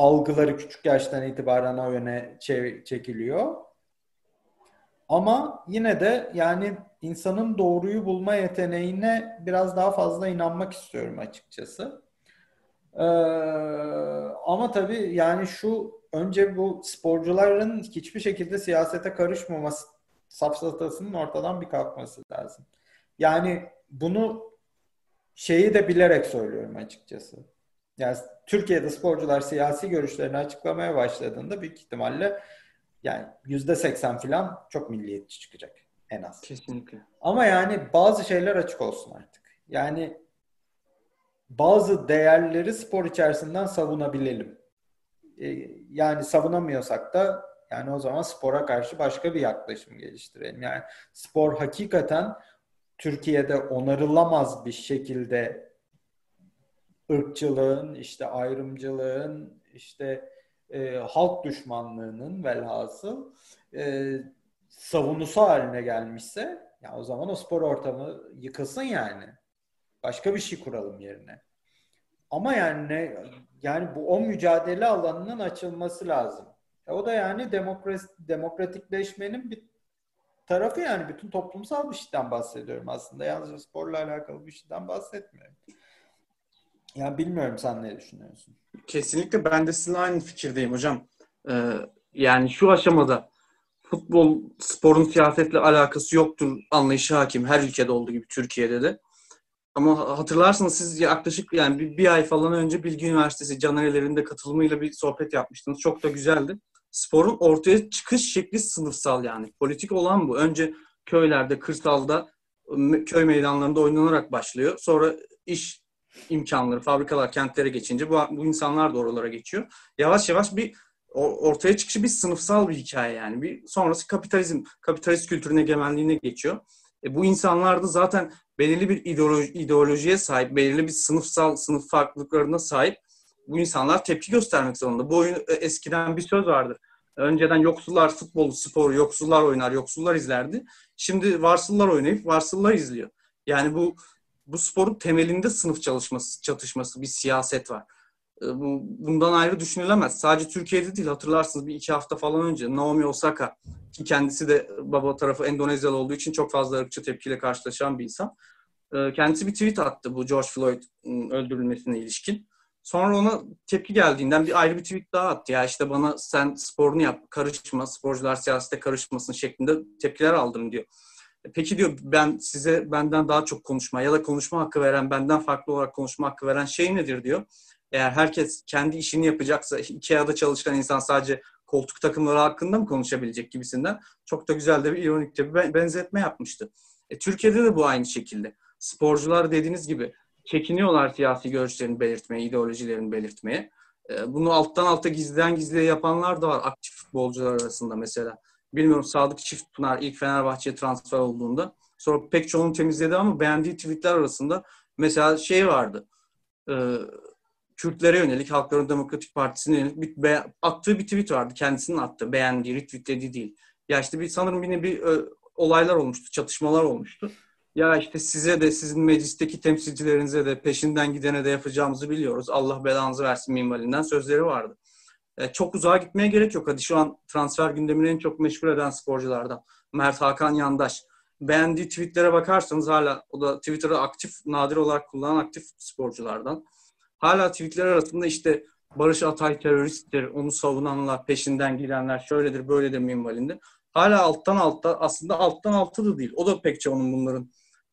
algıları küçük yaştan itibaren o yöne çekiliyor. Ama yine de yani insanın doğruyu bulma yeteneğine biraz daha fazla inanmak istiyorum açıkçası. Ee, ama tabii yani şu önce bu sporcuların hiçbir şekilde siyasete karışmaması safsatasının ortadan bir kalkması lazım. Yani bunu şeyi de bilerek söylüyorum açıkçası. Yani Türkiye'de sporcular siyasi görüşlerini açıklamaya başladığında büyük ihtimalle yani yüzde seksen falan çok milliyetçi çıkacak en az. Kesinlikle. Ama yani bazı şeyler açık olsun artık. Yani bazı değerleri spor içerisinden savunabilelim. E, yani savunamıyorsak da yani o zaman spora karşı başka bir yaklaşım geliştirelim. Yani spor hakikaten Türkiye'de onarılamaz bir şekilde ırkçılığın, işte ayrımcılığın, işte e, halk düşmanlığının velhasıl e, savunusu haline gelmişse ya o zaman o spor ortamı yıkılsın yani. Başka bir şey kuralım yerine. Ama yani ne, yani bu o mücadele alanının açılması lazım. E o da yani demokrasi, demokratikleşmenin bir tarafı yani bütün toplumsal bir şeyden bahsediyorum aslında. Yalnızca sporla alakalı bir şeyden bahsetmiyorum. Yani bilmiyorum sen ne düşünüyorsun? Kesinlikle ben de sizinle aynı fikirdeyim hocam. Ee, yani şu aşamada futbol sporun siyasetle alakası yoktur anlayışı hakim her ülkede olduğu gibi Türkiye'de de. Ama hatırlarsınız siz yaklaşık yani bir, bir ay falan önce Bilgi Üniversitesi Canerelerinde katılımıyla bir sohbet yapmıştınız. Çok da güzeldi. Sporun ortaya çıkış şekli sınıfsal yani. Politik olan bu. Önce köylerde, kırsalda, köy meydanlarında oynanarak başlıyor. Sonra iş imkanları, fabrikalar kentlere geçince bu, bu insanlar da oralara geçiyor. Yavaş yavaş bir ortaya çıkışı bir sınıfsal bir hikaye yani. Bir sonrası kapitalizm, kapitalist kültürün egemenliğine geçiyor. E, bu insanlar da zaten belirli bir ideoloji, ideolojiye sahip, belirli bir sınıfsal sınıf farklılıklarına sahip bu insanlar tepki göstermek zorunda. Bu oyun e, eskiden bir söz vardır. Önceden yoksullar futbolu, sporu, yoksullar oynar, yoksullar izlerdi. Şimdi varsıllar oynayıp varsıllar izliyor. Yani bu bu sporun temelinde sınıf çalışması, çatışması, bir siyaset var. Ee, bu, bundan ayrı düşünülemez. Sadece Türkiye'de değil hatırlarsınız bir iki hafta falan önce Naomi Osaka ki kendisi de baba tarafı Endonezyalı olduğu için çok fazla ırkçı tepkiyle karşılaşan bir insan. Ee, kendisi bir tweet attı bu George Floyd'un öldürülmesine ilişkin. Sonra ona tepki geldiğinden bir ayrı bir tweet daha attı. Ya işte bana sen sporunu yap, karışma, sporcular siyasete karışmasın şeklinde tepkiler aldım diyor. Peki diyor ben size benden daha çok konuşma ya da konuşma hakkı veren, benden farklı olarak konuşma hakkı veren şey nedir diyor. Eğer herkes kendi işini yapacaksa Ikea'da çalışan insan sadece koltuk takımları hakkında mı konuşabilecek gibisinden çok da güzel de bir ironik bir benzetme yapmıştı. E, Türkiye'de de bu aynı şekilde. Sporcular dediğiniz gibi çekiniyorlar siyasi görüşlerini belirtmeye, ideolojilerini belirtmeye. E, bunu alttan alta gizliden gizliye yapanlar da var aktif futbolcular arasında mesela. Bilmiyorum Sadık Çiftpınar ilk Fenerbahçe'ye transfer olduğunda sonra pek çoğunu temizledi ama beğendiği tweetler arasında mesela şey vardı. E, Kürtlere yönelik Halkların Demokratik Partisi'ne yönelik bir, be, attığı bir tweet vardı. Kendisinin attığı, beğendiği, retweetlediği değil. Ya işte bir sanırım yine bir ö, olaylar olmuştu, çatışmalar olmuştu. Ya işte size de sizin meclisteki temsilcilerinize de peşinden gidene de yapacağımızı biliyoruz. Allah belanızı versin minvalinden sözleri vardı. E, çok uzağa gitmeye gerek yok. Hadi şu an transfer gündemini en çok meşgul eden sporculardan. Mert Hakan Yandaş. Beğendiği tweetlere bakarsanız hala o da Twitter'ı aktif, nadir olarak kullanan aktif sporculardan. Hala tweetler arasında işte Barış Atay teröristtir, onu savunanlar, peşinden gidenler şöyledir, böyledir minvalinde. Hala alttan altta, aslında alttan altta da değil. O da pek çoğunun bunların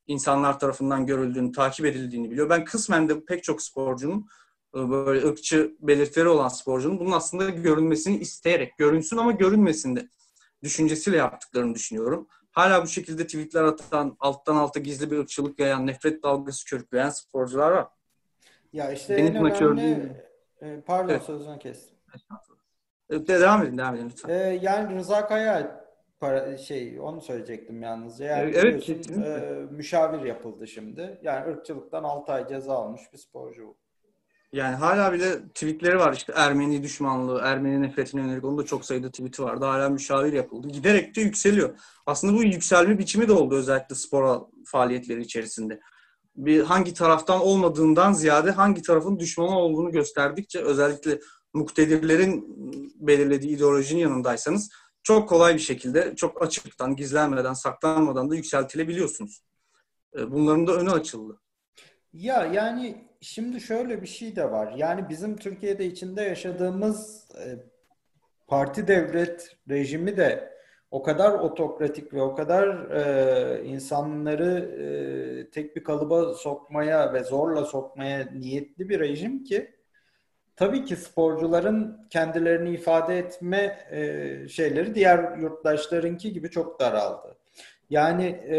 insanlar tarafından görüldüğünü, takip edildiğini biliyor. Ben kısmen de pek çok sporcunun böyle ırkçı belirtileri olan sporcunun bunun aslında görünmesini isteyerek, görünsün ama görünmesin de düşüncesiyle yaptıklarını düşünüyorum. Hala bu şekilde tweetler atan, alttan alta gizli bir ırkçılık yayan, nefret dalgası körükleyen sporcular var. Ya işte Benim en önemli... E, pardon evet. sözünü kestim. Devam edin, devam edin lütfen. Ee, yani Rıza Kaya para, şey onu söyleyecektim yalnızca. Yani evet, e, müşavir yapıldı şimdi. Yani ırkçılıktan 6 ay ceza almış bir sporcu. Yani hala bile tweetleri var işte Ermeni düşmanlığı, Ermeni nefretine yönelik onun da çok sayıda tweeti vardı. Hala müşavir yapıldı. Giderek de yükseliyor. Aslında bu yükselme biçimi de oldu özellikle spor faaliyetleri içerisinde. Bir hangi taraftan olmadığından ziyade hangi tarafın düşmanı olduğunu gösterdikçe özellikle muktedirlerin belirlediği ideolojinin yanındaysanız çok kolay bir şekilde çok açıktan, gizlenmeden, saklanmadan da yükseltilebiliyorsunuz. E, bunların da önü açıldı. Ya yani şimdi şöyle bir şey de var. Yani bizim Türkiye'de içinde yaşadığımız e, parti devlet rejimi de o kadar otokratik ve o kadar e, insanları e, tek bir kalıba sokmaya ve zorla sokmaya niyetli bir rejim ki tabii ki sporcuların kendilerini ifade etme e, şeyleri diğer yurttaşlarınki gibi çok daraldı. Yani e,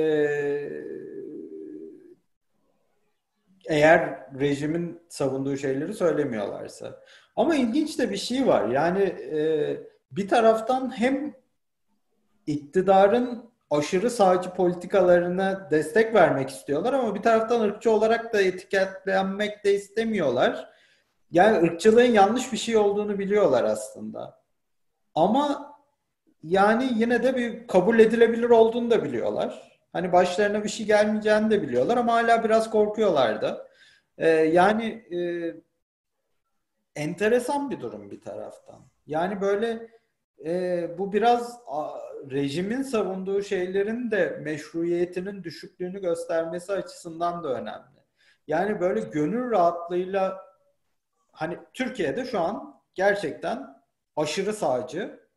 eğer rejimin savunduğu şeyleri söylemiyorlarsa. Ama ilginç de bir şey var. Yani e, bir taraftan hem iktidarın aşırı sağcı politikalarına destek vermek istiyorlar ama bir taraftan ırkçı olarak da etiketlenmek de istemiyorlar. Yani ırkçılığın yanlış bir şey olduğunu biliyorlar aslında. Ama yani yine de bir kabul edilebilir olduğunu da biliyorlar. Hani başlarına bir şey gelmeyeceğini de biliyorlar ama hala biraz korkuyorlar da. Ee, yani e, enteresan bir durum bir taraftan. Yani böyle e, bu biraz a, rejimin savunduğu şeylerin de meşruiyetinin düşüklüğünü göstermesi açısından da önemli. Yani böyle gönül rahatlığıyla hani Türkiye'de şu an gerçekten aşırı sağcı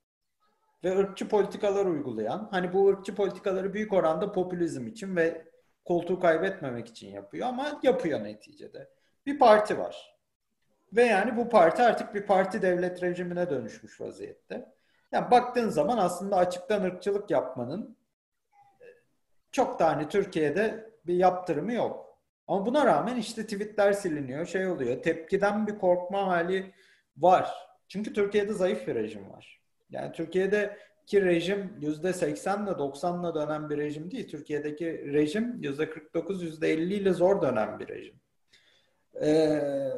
ve ırkçı politikalar uygulayan, hani bu ırkçı politikaları büyük oranda popülizm için ve koltuğu kaybetmemek için yapıyor ama yapıyor neticede. Bir parti var. Ve yani bu parti artık bir parti devlet rejimine dönüşmüş vaziyette. Yani baktığın zaman aslında açıktan ırkçılık yapmanın çok da hani Türkiye'de bir yaptırımı yok. Ama buna rağmen işte tweetler siliniyor, şey oluyor. Tepkiden bir korkma hali var. Çünkü Türkiye'de zayıf bir rejim var. Yani Türkiye'deki rejim %80 ile 90 ile dönen bir rejim değil. Türkiye'deki rejim %49, %50 ile zor dönen bir rejim. Ee,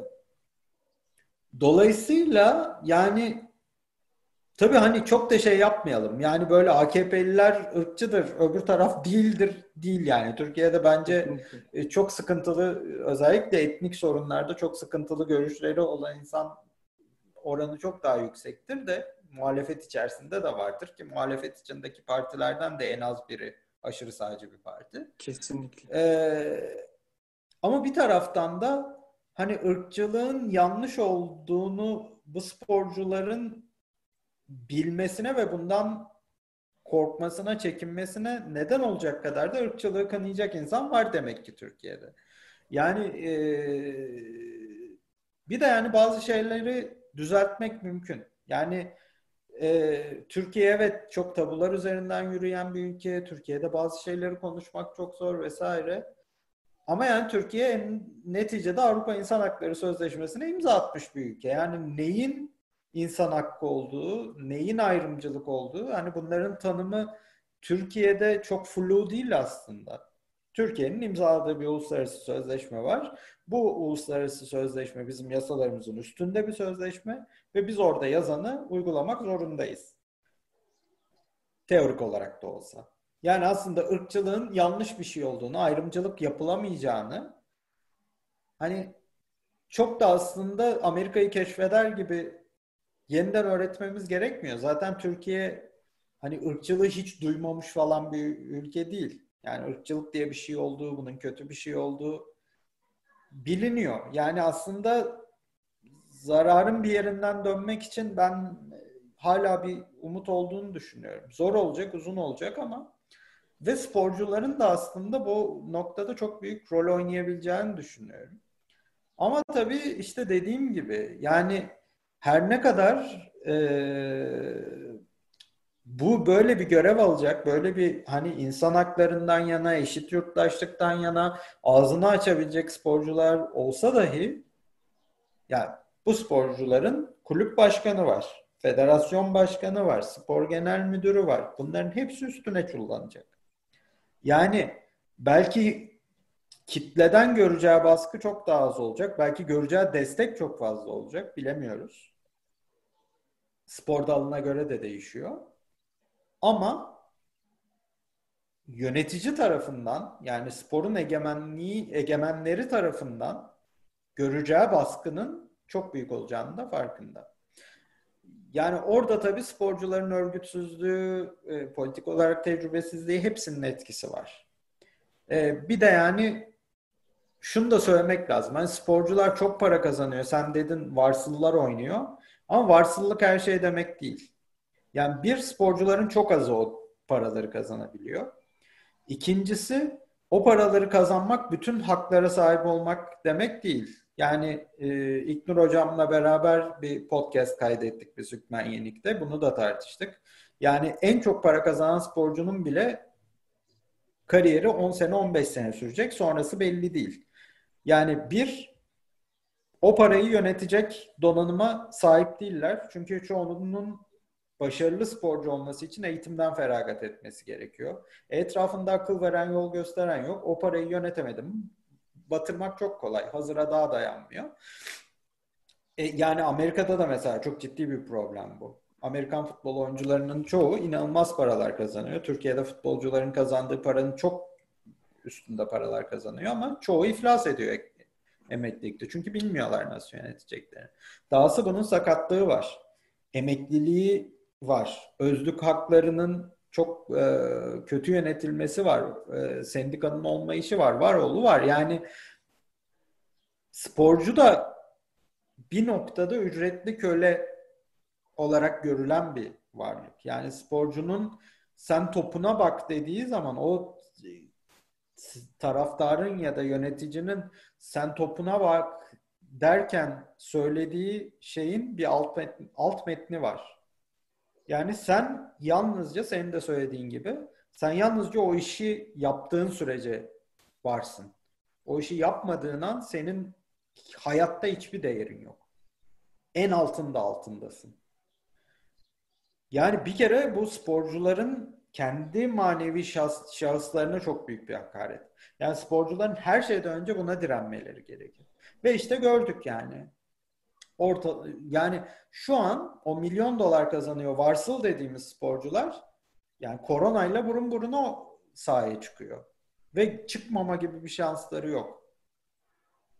dolayısıyla yani Tabii hani çok da şey yapmayalım. Yani böyle AKP'liler ırkçıdır, öbür taraf değildir. Değil yani. Türkiye'de bence e, çok sıkıntılı özellikle etnik sorunlarda çok sıkıntılı görüşleri olan insan oranı çok daha yüksektir de muhalefet içerisinde de vardır ki muhalefet içindeki partilerden de en az biri aşırı sağcı bir parti. Kesinlikle. Ee, ama bir taraftan da hani ırkçılığın yanlış olduğunu bu sporcuların bilmesine ve bundan korkmasına, çekinmesine neden olacak kadar da ırkçılığı kanayacak insan var demek ki Türkiye'de. Yani e, bir de yani bazı şeyleri düzeltmek mümkün. Yani e, Türkiye evet çok tabular üzerinden yürüyen bir ülke. Türkiye'de bazı şeyleri konuşmak çok zor vesaire. Ama yani Türkiye neticede Avrupa İnsan Hakları Sözleşmesi'ne imza atmış bir ülke. Yani neyin insan hakkı olduğu, neyin ayrımcılık olduğu, hani bunların tanımı Türkiye'de çok flu değil aslında. Türkiye'nin imzaladığı bir uluslararası sözleşme var. Bu uluslararası sözleşme bizim yasalarımızın üstünde bir sözleşme ve biz orada yazanı uygulamak zorundayız. Teorik olarak da olsa. Yani aslında ırkçılığın yanlış bir şey olduğunu, ayrımcılık yapılamayacağını hani çok da aslında Amerika'yı keşfeder gibi yeniden öğretmemiz gerekmiyor. Zaten Türkiye hani ırkçılığı hiç duymamış falan bir ülke değil. Yani ırkçılık diye bir şey olduğu, bunun kötü bir şey olduğu biliniyor. Yani aslında zararın bir yerinden dönmek için ben hala bir umut olduğunu düşünüyorum. Zor olacak, uzun olacak ama ve sporcuların da aslında bu noktada çok büyük rol oynayabileceğini düşünüyorum. Ama tabii işte dediğim gibi yani her ne kadar e, bu böyle bir görev alacak, böyle bir hani insan haklarından yana, eşit yurttaşlıktan yana ağzını açabilecek sporcular olsa dahi yani bu sporcuların kulüp başkanı var, federasyon başkanı var, spor genel müdürü var. Bunların hepsi üstüne çullanacak. Yani belki kitleden göreceği baskı çok daha az olacak. Belki göreceği destek çok fazla olacak. Bilemiyoruz. Spor dalına göre de değişiyor. Ama yönetici tarafından yani sporun egemenliği egemenleri tarafından göreceği baskının çok büyük olacağını da farkında. Yani orada tabii sporcuların örgütsüzlüğü, e, politik olarak tecrübesizliği hepsinin etkisi var. E, bir de yani şunu da söylemek lazım. Hani sporcular çok para kazanıyor. Sen dedin varsıllar oynuyor. Ama varsıllık her şey demek değil. Yani bir sporcuların çok az o paraları kazanabiliyor. İkincisi o paraları kazanmak bütün haklara sahip olmak demek değil. Yani e, İknur hocamla beraber bir podcast kaydettik biz Hükmen Yenik'te. Bunu da tartıştık. Yani en çok para kazanan sporcunun bile kariyeri 10 sene 15 sene sürecek. Sonrası belli değil. Yani bir o parayı yönetecek donanıma sahip değiller. Çünkü çoğunun başarılı sporcu olması için eğitimden feragat etmesi gerekiyor. Etrafında akıl veren, yol gösteren yok. O parayı yönetemedim. Batırmak çok kolay. Hazıra daha dayanmıyor. E, yani Amerika'da da mesela çok ciddi bir problem bu. Amerikan futbol oyuncularının çoğu inanılmaz paralar kazanıyor. Türkiye'de futbolcuların kazandığı paranın çok üstünde paralar kazanıyor ama çoğu iflas ediyor emeklilikte. Çünkü bilmiyorlar nasıl yöneteceklerini. Dahası bunun sakatlığı var. Emekliliği var. Özlük haklarının çok e, kötü yönetilmesi var. E, sendikanın olmayışı var. Var oğlu var. Yani sporcu da bir noktada ücretli köle olarak görülen bir varlık. Yani sporcunun sen topuna bak dediği zaman o taraftarın ya da yöneticinin sen topuna bak derken söylediği şeyin bir alt metni, alt metni var. Yani sen yalnızca senin de söylediğin gibi sen yalnızca o işi yaptığın sürece varsın. O işi yapmadığın an senin hayatta hiçbir değerin yok. En altında altındasın. Yani bir kere bu sporcuların kendi manevi şahs, şahıslarına çok büyük bir hakaret. Yani sporcuların her şeyden önce buna direnmeleri gerekir. Ve işte gördük yani. Orta, yani şu an o milyon dolar kazanıyor varsıl dediğimiz sporcular yani koronayla burun buruna sahaya çıkıyor. Ve çıkmama gibi bir şansları yok.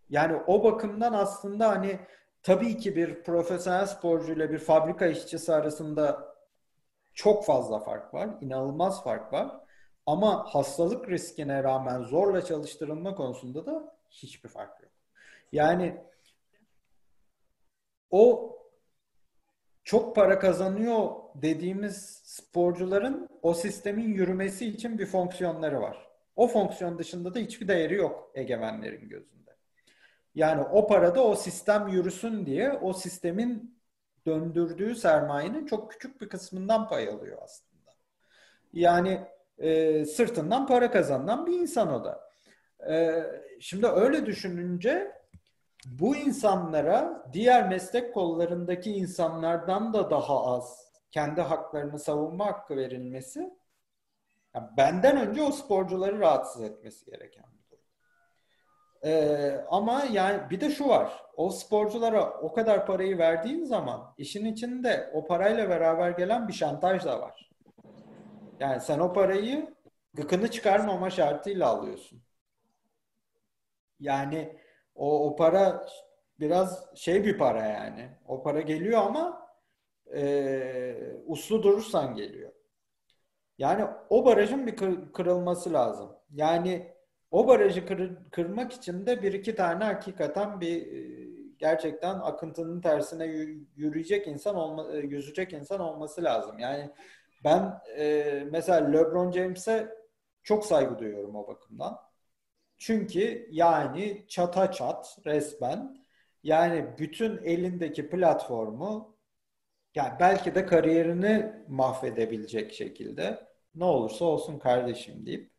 Yani o bakımdan aslında hani tabii ki bir profesyonel sporcuyla bir fabrika işçisi arasında çok fazla fark var. inanılmaz fark var. Ama hastalık riskine rağmen zorla çalıştırılma konusunda da hiçbir fark yok. Yani o çok para kazanıyor dediğimiz sporcuların o sistemin yürümesi için bir fonksiyonları var. O fonksiyon dışında da hiçbir değeri yok egemenlerin gözünde. Yani o parada o sistem yürüsün diye o sistemin döndürdüğü sermayenin çok küçük bir kısmından pay alıyor aslında. Yani e, sırtından para kazanan bir insan o da. E, şimdi öyle düşününce bu insanlara diğer meslek kollarındaki insanlardan da daha az kendi haklarını savunma hakkı verilmesi yani benden önce o sporcuları rahatsız etmesi gereken bir durum. Ee, ama yani bir de şu var. O sporculara o kadar parayı verdiğin zaman işin içinde o parayla beraber gelen bir şantaj da var. Yani sen o parayı gıkını çıkarmama şartıyla alıyorsun. Yani o, o para biraz şey bir para yani. O para geliyor ama e, uslu durursan geliyor. Yani o barajın bir kır, kırılması lazım. Yani o barajı kır, kırmak için de bir iki tane hakikaten bir e, gerçekten akıntının tersine yürüyecek insan olma, e, yüzecek insan olması lazım. Yani ben e, mesela LeBron James'e çok saygı duyuyorum o bakımdan. Çünkü yani çata çat resmen yani bütün elindeki platformu yani belki de kariyerini mahvedebilecek şekilde ne olursa olsun kardeşim deyip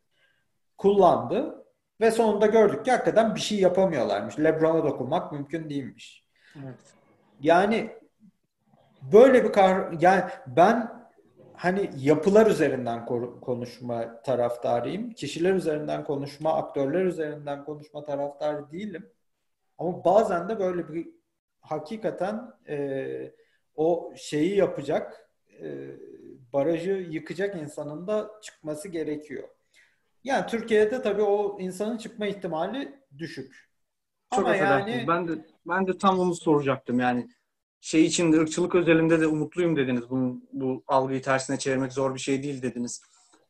kullandı ve sonunda gördük ki hakikaten bir şey yapamıyorlarmış. LeBron'a dokunmak mümkün değilmiş. Evet. Yani böyle bir kar yani ben hani yapılar üzerinden konuşma taraftarıyım. Kişiler üzerinden konuşma, aktörler üzerinden konuşma taraftarı değilim. Ama bazen de böyle bir hakikaten e, o şeyi yapacak, e, barajı yıkacak insanın da çıkması gerekiyor. Yani Türkiye'de tabii o insanın çıkma ihtimali düşük. Çok Ama yani ben de ben de tam onu soracaktım yani şey için ırkçılık özelinde de umutluyum dediniz. Bunu, bu algıyı tersine çevirmek zor bir şey değil dediniz.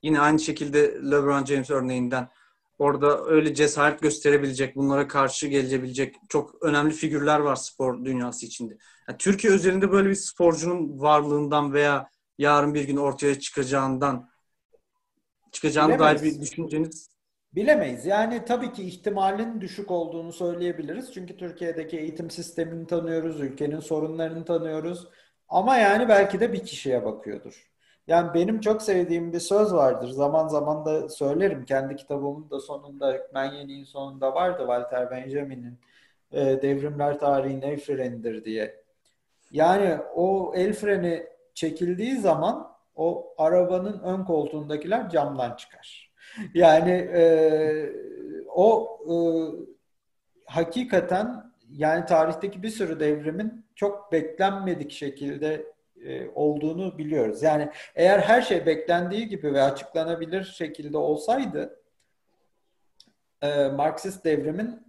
Yine aynı şekilde LeBron James örneğinden orada öyle cesaret gösterebilecek, bunlara karşı gelebilecek çok önemli figürler var spor dünyası içinde. Yani Türkiye üzerinde böyle bir sporcunun varlığından veya yarın bir gün ortaya çıkacağından çıkacağını dair bir düşünceniz Bilemeyiz. Yani tabii ki ihtimalin düşük olduğunu söyleyebiliriz. Çünkü Türkiye'deki eğitim sistemini tanıyoruz, ülkenin sorunlarını tanıyoruz. Ama yani belki de bir kişiye bakıyordur. Yani benim çok sevdiğim bir söz vardır. Zaman zaman da söylerim. Kendi kitabımın da sonunda, Hükmen Yeni'nin sonunda vardı Walter Benjamin'in e, Devrimler Tarihin El Frenidir diye. Yani o el freni çekildiği zaman o arabanın ön koltuğundakiler camdan çıkar. Yani e, o e, hakikaten yani tarihteki bir sürü devrimin çok beklenmedik şekilde e, olduğunu biliyoruz. Yani eğer her şey beklendiği gibi ve açıklanabilir şekilde olsaydı e, Marksist devrimin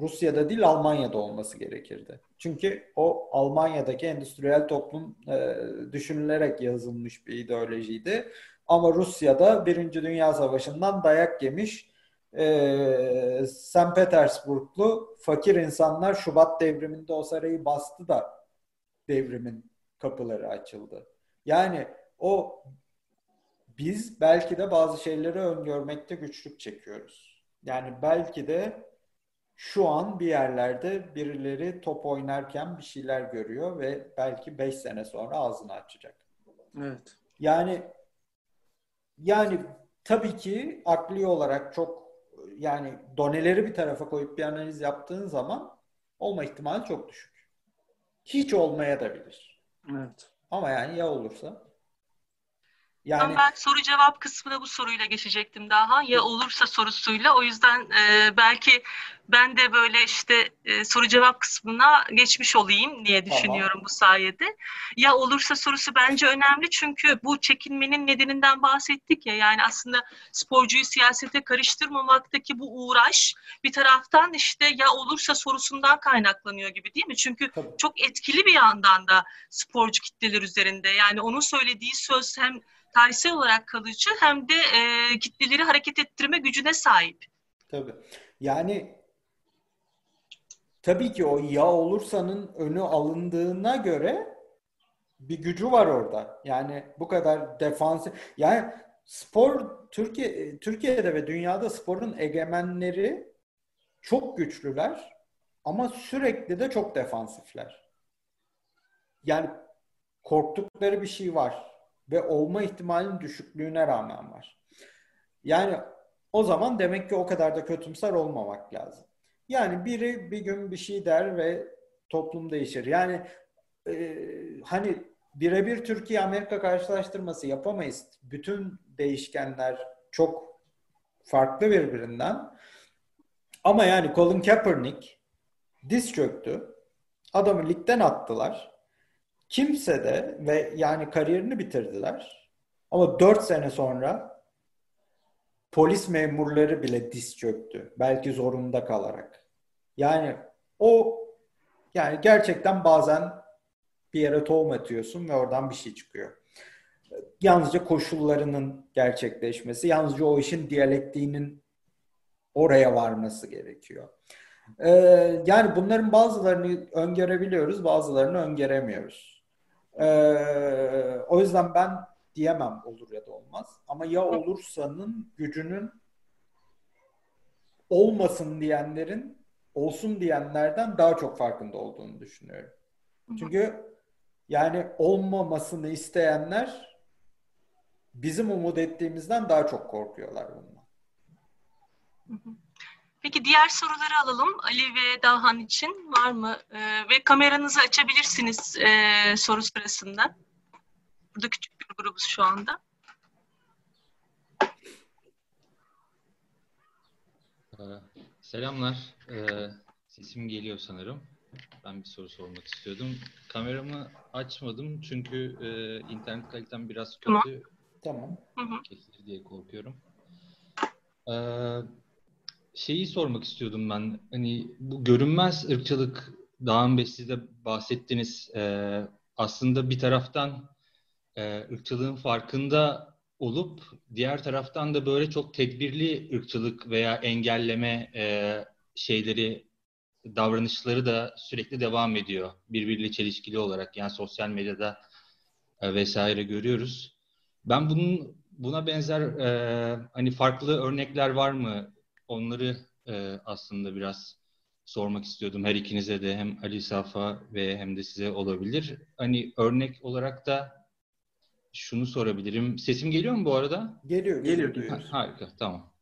Rusya'da değil Almanya'da olması gerekirdi. Çünkü o Almanya'daki endüstriyel toplum e, düşünülerek yazılmış bir ideolojiydi. Ama Rusya'da Birinci Dünya Savaşı'ndan dayak yemiş e, St. Petersburglu fakir insanlar Şubat devriminde o sarayı bastı da devrimin kapıları açıldı. Yani o biz belki de bazı şeyleri öngörmekte güçlük çekiyoruz. Yani belki de şu an bir yerlerde birileri top oynarken bir şeyler görüyor ve belki 5 sene sonra ağzını açacak. Evet. Yani yani tabii ki akli olarak çok yani doneleri bir tarafa koyup bir analiz yaptığın zaman olma ihtimali çok düşük. Hiç olmaya da bilir. Evet. Ama yani ya olursa? Yani ben soru cevap kısmına bu soruyla geçecektim daha. Ya olursa sorusuyla. O yüzden e, belki ben de böyle işte e, soru cevap kısmına geçmiş olayım diye düşünüyorum tamam. bu sayede. Ya olursa sorusu bence önemli çünkü bu çekinmenin nedeninden bahsettik ya. Yani aslında sporcuyu siyasete karıştırmamaktaki bu uğraş bir taraftan işte ya olursa sorusundan kaynaklanıyor gibi değil mi? Çünkü Tabii. çok etkili bir yandan da sporcu kitleler üzerinde. Yani onun söylediği söz hem tarihsel olarak kalıcı hem de e, kitleleri hareket ettirme gücüne sahip. Tabii. Yani tabii ki o ya olursanın önü alındığına göre bir gücü var orada. Yani bu kadar defansif. Yani spor Türkiye Türkiye'de ve dünyada sporun egemenleri çok güçlüler ama sürekli de çok defansifler. Yani korktukları bir şey var ve olma ihtimalinin düşüklüğüne rağmen var. Yani o zaman demek ki o kadar da kötümser olmamak lazım. Yani biri bir gün bir şey der ve toplum değişir. Yani e, hani birebir Türkiye-Amerika karşılaştırması yapamayız. Bütün değişkenler çok farklı birbirinden. Ama yani Colin Kaepernick diz çöktü. Adamı ligden attılar. Kimse de ve yani kariyerini bitirdiler. Ama 4 sene sonra polis memurları bile diz çöktü. Belki zorunda kalarak. Yani o yani gerçekten bazen bir yere tohum atıyorsun ve oradan bir şey çıkıyor. Yalnızca koşullarının gerçekleşmesi, yalnızca o işin diyalektiğinin oraya varması gerekiyor. Ee, yani bunların bazılarını öngörebiliyoruz, bazılarını öngöremiyoruz. Ee, o yüzden ben diyemem olur ya da olmaz. Ama ya olursanın gücünün olmasın diyenlerin olsun diyenlerden daha çok farkında olduğunu düşünüyorum. Çünkü yani olmamasını isteyenler bizim umut ettiğimizden daha çok korkuyorlar bundan. Peki diğer soruları alalım. Ali ve Dahan için var mı? Ee, ve kameranızı açabilirsiniz e, soru sırasında. Burada küçük bir grubuz şu anda. Ee, selamlar. Ee, sesim geliyor sanırım. Ben bir soru sormak istiyordum. Kameramı açmadım çünkü e, internet kalitem biraz kötü. Tamam. tamam. Kesilir diye korkuyorum. Ee, şeyi sormak istiyordum ben. Hani bu görünmez ırkçılık daha önce siz de bahsettiniz. E, aslında bir taraftan e, ırkçılığın farkında olup diğer taraftan da böyle çok tedbirli ırkçılık veya engelleme e, şeyleri davranışları da sürekli devam ediyor. Birbiriyle çelişkili olarak yani sosyal medyada e, vesaire görüyoruz. Ben bunun buna benzer e, hani farklı örnekler var mı onları e, aslında biraz sormak istiyordum her ikinize de hem Ali Safa ve hem de size olabilir. Hani örnek olarak da şunu sorabilirim. Sesim geliyor mu bu arada? Geliyor, geliyor. Ha, harika, tamam.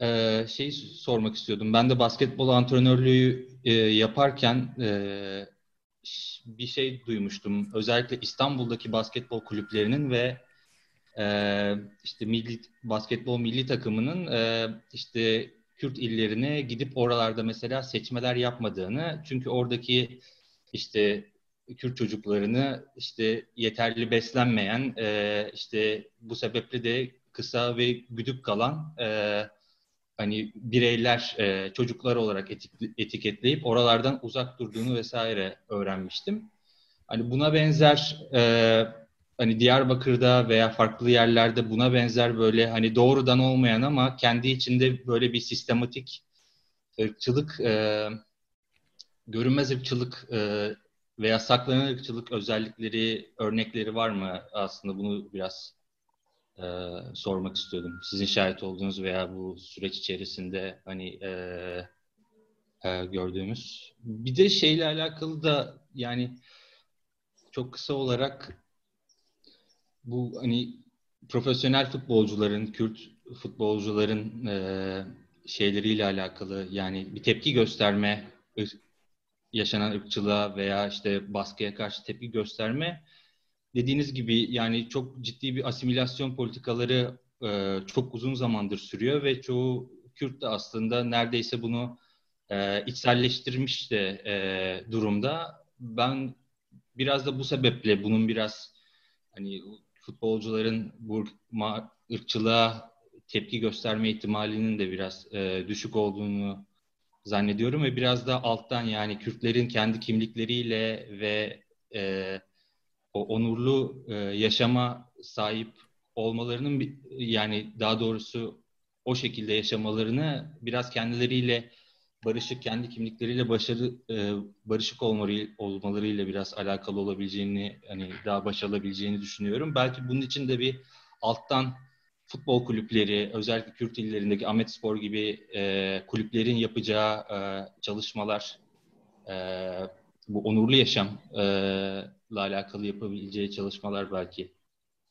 Ee, şeyi sormak istiyordum. Ben de basketbol antrenörlüğü e, yaparken e, bir şey duymuştum. Özellikle İstanbul'daki basketbol kulüplerinin ve e, işte milli basketbol milli takımının e, işte Kürt illerine gidip oralarda mesela seçmeler yapmadığını çünkü oradaki işte Kürt çocuklarını işte yeterli beslenmeyen e, işte bu sebeple de kısa ve güdük kalan e, hani bireyler e, çocuklar olarak etik, etiketleyip oralardan uzak durduğunu vesaire öğrenmiştim. Hani buna benzer hani Diyarbakır'da veya farklı yerlerde buna benzer böyle hani doğrudan olmayan ama kendi içinde böyle bir sistematik ırkçılık, e, görünmez ırkçılık e, veya saklanan ırkçılık özellikleri, örnekleri var mı? Aslında bunu biraz e, sormak istiyordum. Sizin şahit olduğunuz veya bu süreç içerisinde hani e, e, gördüğümüz. Bir de şeyle alakalı da yani çok kısa olarak bu hani profesyonel futbolcuların, Kürt futbolcuların e, şeyleriyle alakalı yani bir tepki gösterme yaşanan ırkçılığa veya işte baskıya karşı tepki gösterme dediğiniz gibi yani çok ciddi bir asimilasyon politikaları e, çok uzun zamandır sürüyor ve çoğu Kürt de aslında neredeyse bunu e, içselleştirmiş de e, durumda. Ben biraz da bu sebeple bunun biraz hani futbolcuların bu ırkçılığa tepki gösterme ihtimalinin de biraz e, düşük olduğunu zannediyorum ve biraz da alttan yani Kürtlerin kendi kimlikleriyle ve e, o onurlu e, yaşama sahip olmalarının yani daha doğrusu o şekilde yaşamalarını biraz kendileriyle barışık, kendi kimlikleriyle başarı e, barışık olmaları, olmalarıyla biraz alakalı olabileceğini, hani daha başarılabileceğini düşünüyorum. Belki bunun için de bir alttan futbol kulüpleri, özellikle Kürt illerindeki Ahmet Spor gibi e, kulüplerin yapacağı e, çalışmalar, e, bu onurlu yaşamla e, alakalı yapabileceği çalışmalar belki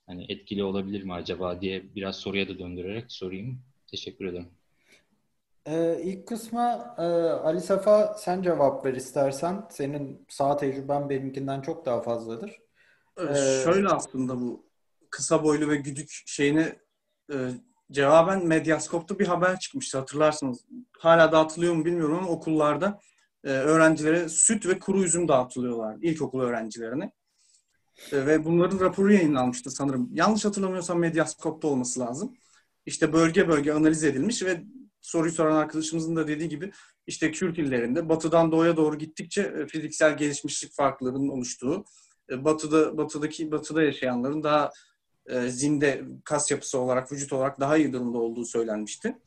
hani etkili olabilir mi acaba diye biraz soruya da döndürerek sorayım. Teşekkür ederim. Ee, ilk kısma e, Ali Safa sen cevap ver istersen. Senin sağ tecrüben benimkinden çok daha fazladır. Ee, Şöyle aslında bu kısa boylu ve güdük şeyine e, cevaben Medyaskop'ta bir haber çıkmıştı hatırlarsınız. Hala dağıtılıyor mu bilmiyorum ama okullarda e, öğrencilere süt ve kuru üzüm dağıtılıyorlar ilkokul öğrencilerine. E, ve bunların raporu yayınlanmıştı sanırım. Yanlış hatırlamıyorsam Medyaskop'ta olması lazım. İşte bölge bölge analiz edilmiş ve soruyu soran arkadaşımızın da dediği gibi işte Kürt illerinde batıdan doğuya doğru gittikçe e, fiziksel gelişmişlik farklarının oluştuğu, e, batıda batıdaki batıda yaşayanların daha e, zinde kas yapısı olarak, vücut olarak daha iyi durumda olduğu söylenmişti.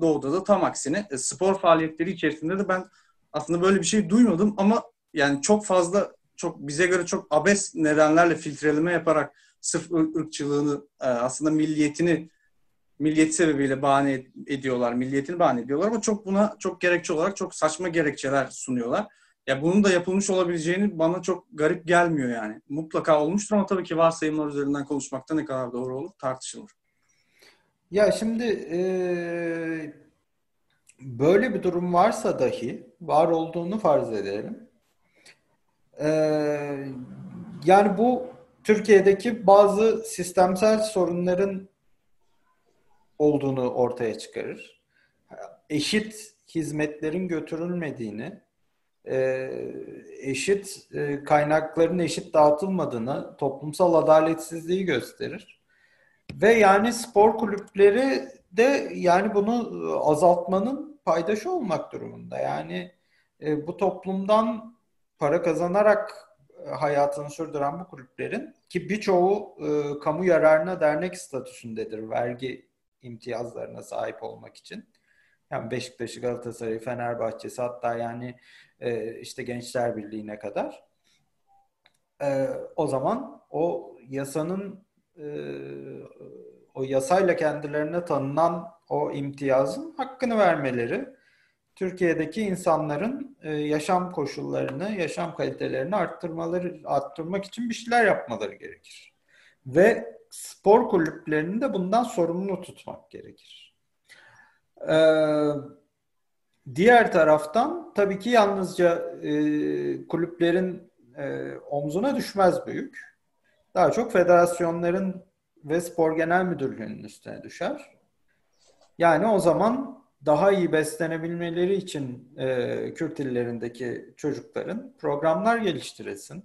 Doğuda da tam aksine spor faaliyetleri içerisinde de ben aslında böyle bir şey duymadım ama yani çok fazla çok bize göre çok abes nedenlerle filtreleme yaparak sırf ırkçılığını aslında milliyetini milliyet sebebiyle bahane ediyorlar, milliyetini bahane ediyorlar ama çok buna çok gerekçe olarak çok saçma gerekçeler sunuyorlar. Ya bunun da yapılmış olabileceğini bana çok garip gelmiyor yani. Mutlaka olmuştur ama tabii ki varsayımlar üzerinden konuşmakta ne kadar doğru olur tartışılır. Ya şimdi e, böyle bir durum varsa dahi var olduğunu farz edelim. E, yani bu Türkiye'deki bazı sistemsel sorunların olduğunu ortaya çıkarır. Eşit hizmetlerin götürülmediğini, e, eşit e, kaynakların eşit dağıtılmadığını, toplumsal adaletsizliği gösterir. Ve yani spor kulüpleri de yani bunu azaltmanın paydaşı olmak durumunda. Yani e, bu toplumdan para kazanarak hayatını sürdüren bu kulüplerin ki birçoğu e, kamu yararına dernek statüsündedir vergi imtiyazlarına sahip olmak için. Yani Beşiktaş'ı, Galatasaray'ı, Fenerbahçe'si hatta yani e, işte Gençler Birliği'ne kadar. E, o zaman o yasanın e, o yasayla kendilerine tanınan o imtiyazın hakkını vermeleri, Türkiye'deki insanların e, yaşam koşullarını, yaşam kalitelerini arttırmaları, arttırmak için bir şeyler yapmaları gerekir. Ve spor kulüplerini de bundan sorumlu tutmak gerekir. Ee, diğer taraftan tabii ki yalnızca e, kulüplerin e, omzuna düşmez büyük. Daha çok federasyonların ve spor genel müdürlüğünün üstüne düşer. Yani o zaman daha iyi beslenebilmeleri için e, Kürt illerindeki çocukların programlar geliştirilsin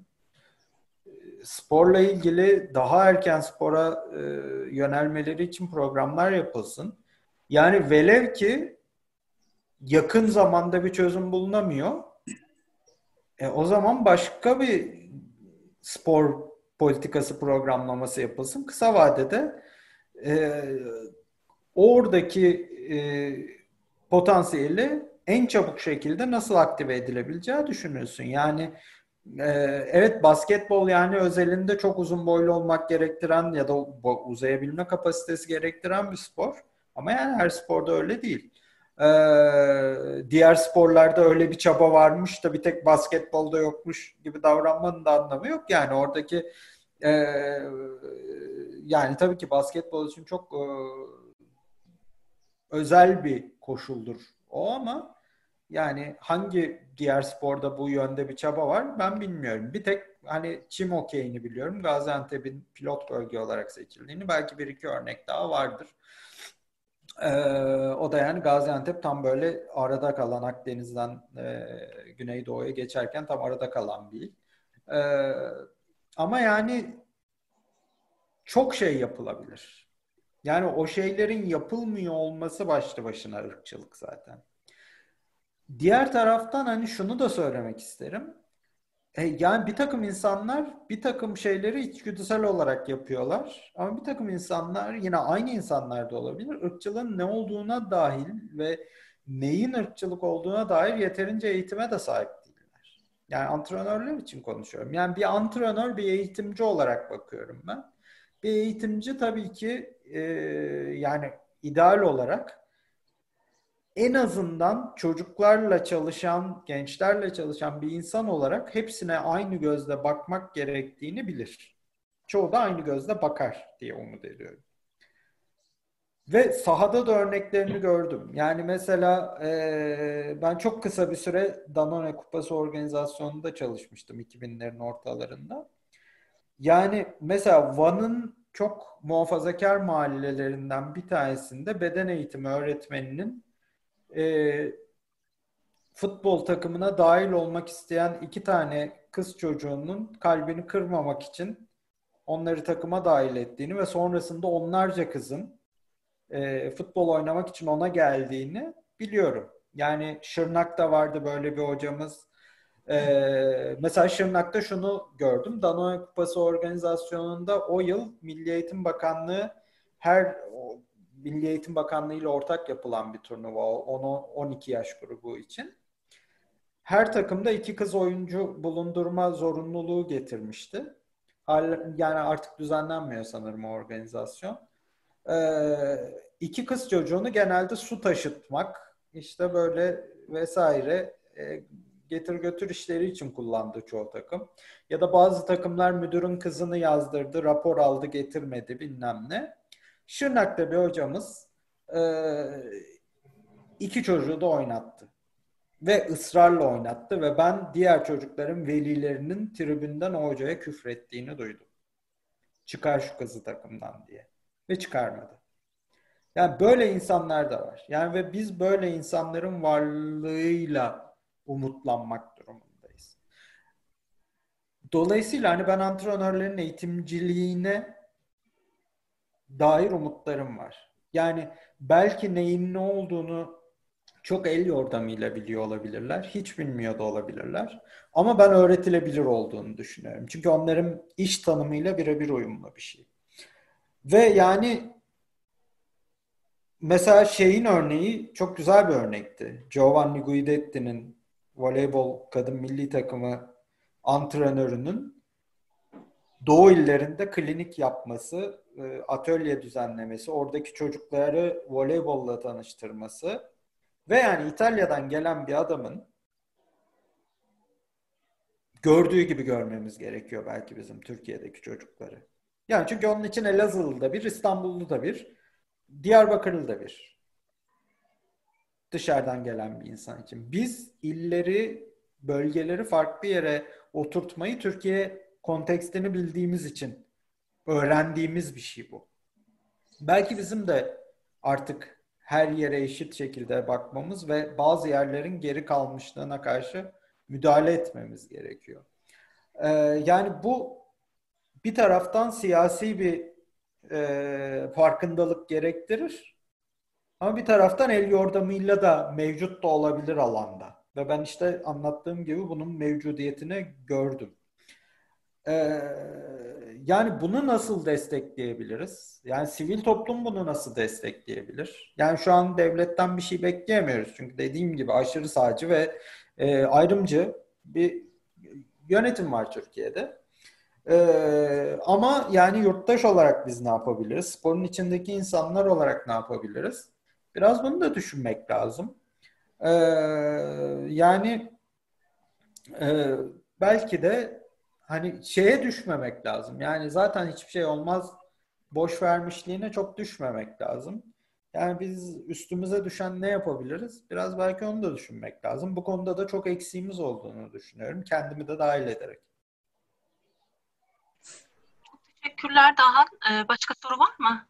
sporla ilgili daha erken spora e, yönelmeleri için programlar yapılsın. Yani velev ki yakın zamanda bir çözüm bulunamıyor. E, o zaman başka bir spor politikası programlaması yapılsın. Kısa vadede e, oradaki e, potansiyeli en çabuk şekilde nasıl aktive edilebileceği düşünülsün. Yani evet basketbol yani özelinde çok uzun boylu olmak gerektiren ya da uzayabilme kapasitesi gerektiren bir spor. Ama yani her sporda öyle değil. Ee, diğer sporlarda öyle bir çaba varmış da bir tek basketbolda yokmuş gibi davranmanın da anlamı yok. Yani oradaki e, yani tabii ki basketbol için çok e, özel bir koşuldur o ama Yani hangi diğer sporda bu yönde bir çaba var ben bilmiyorum. Bir tek hani çim okeyini biliyorum. Gaziantep'in pilot bölge olarak seçildiğini belki bir iki örnek daha vardır. Ee, o da yani Gaziantep tam böyle arada kalan Akdeniz'den e, Güneydoğu'ya geçerken tam arada kalan bir il. Ee, ama yani çok şey yapılabilir. Yani o şeylerin yapılmıyor olması başlı başına ırkçılık zaten. Diğer taraftan hani şunu da söylemek isterim. E, yani bir takım insanlar bir takım şeyleri içgüdüsel olarak yapıyorlar. Ama bir takım insanlar yine aynı insanlar da olabilir. Irkçılığın ne olduğuna dahil ve neyin ırkçılık olduğuna dair yeterince eğitime de sahip değiller. Yani antrenörler için konuşuyorum. Yani bir antrenör bir eğitimci olarak bakıyorum ben. Bir eğitimci tabii ki e, yani ideal olarak en azından çocuklarla çalışan, gençlerle çalışan bir insan olarak hepsine aynı gözle bakmak gerektiğini bilir. Çoğu da aynı gözle bakar diye umut ediyorum. Ve sahada da örneklerini gördüm. Yani mesela e, ben çok kısa bir süre Danone Kupası organizasyonunda çalışmıştım 2000'lerin ortalarında. Yani mesela Van'ın çok muhafazakar mahallelerinden bir tanesinde beden eğitimi öğretmeninin e, futbol takımına dahil olmak isteyen iki tane kız çocuğunun kalbini kırmamak için onları takıma dahil ettiğini ve sonrasında onlarca kızın e, futbol oynamak için ona geldiğini biliyorum. Yani Şırnak'ta vardı böyle bir hocamız. Ee, mesela Şırnak'ta şunu gördüm. Danone Kupası organizasyonunda o yıl Milli Eğitim Bakanlığı her Milli Eğitim Bakanlığı ile ortak yapılan bir turnuva 10-12 yaş grubu için. Her takımda iki kız oyuncu bulundurma zorunluluğu getirmişti. Yani artık düzenlenmiyor sanırım o organizasyon. Ee, iki kız çocuğunu genelde su taşıtmak, işte böyle vesaire e, getir götür işleri için kullandı çoğu takım. Ya da bazı takımlar müdürün kızını yazdırdı, rapor aldı getirmedi bilmem ne. Şırnak'ta bir hocamız e, iki çocuğu da oynattı. Ve ısrarla oynattı ve ben diğer çocukların velilerinin tribünden o hocaya küfrettiğini duydum. Çıkar şu kızı takımdan diye. Ve çıkarmadı. Yani böyle insanlar da var. Yani ve biz böyle insanların varlığıyla umutlanmak durumundayız. Dolayısıyla hani ben antrenörlerin eğitimciliğine dair umutlarım var. Yani belki neyin ne olduğunu çok el yordamıyla biliyor olabilirler. Hiç bilmiyor da olabilirler. Ama ben öğretilebilir olduğunu düşünüyorum. Çünkü onların iş tanımıyla birebir uyumlu bir şey. Ve yani mesela şeyin örneği çok güzel bir örnekti. Giovanni Guidetti'nin voleybol kadın milli takımı antrenörünün Doğu illerinde klinik yapması, e, atölye düzenlemesi, oradaki çocukları voleybolla tanıştırması ve yani İtalya'dan gelen bir adamın gördüğü gibi görmemiz gerekiyor belki bizim Türkiye'deki çocukları. Yani çünkü onun için Elazığlı'da bir, İstanbul'da bir, Diyarbakırlı'da bir. Dışarıdan gelen bir insan için. Biz illeri, bölgeleri farklı yere oturtmayı Türkiye kontekstini bildiğimiz için öğrendiğimiz bir şey bu. Belki bizim de artık her yere eşit şekilde bakmamız ve bazı yerlerin geri kalmışlığına karşı müdahale etmemiz gerekiyor. Ee, yani bu bir taraftan siyasi bir e, farkındalık gerektirir. Ama bir taraftan el yordamıyla da mevcut da olabilir alanda. Ve ben işte anlattığım gibi bunun mevcudiyetini gördüm. Ee, yani bunu nasıl destekleyebiliriz? Yani sivil toplum bunu nasıl destekleyebilir? Yani şu an devletten bir şey bekleyemiyoruz. Çünkü dediğim gibi aşırı sağcı ve e, ayrımcı bir yönetim var Türkiye'de. Ee, ama yani yurttaş olarak biz ne yapabiliriz? Sporun içindeki insanlar olarak ne yapabiliriz? Biraz bunu da düşünmek lazım. Ee, yani e, belki de hani şeye düşmemek lazım. Yani zaten hiçbir şey olmaz boş vermişliğine çok düşmemek lazım. Yani biz üstümüze düşen ne yapabiliriz? Biraz belki onu da düşünmek lazım. Bu konuda da çok eksiğimiz olduğunu düşünüyorum. Kendimi de dahil ederek. Teşekkürler Dahan. Ee, başka soru var mı?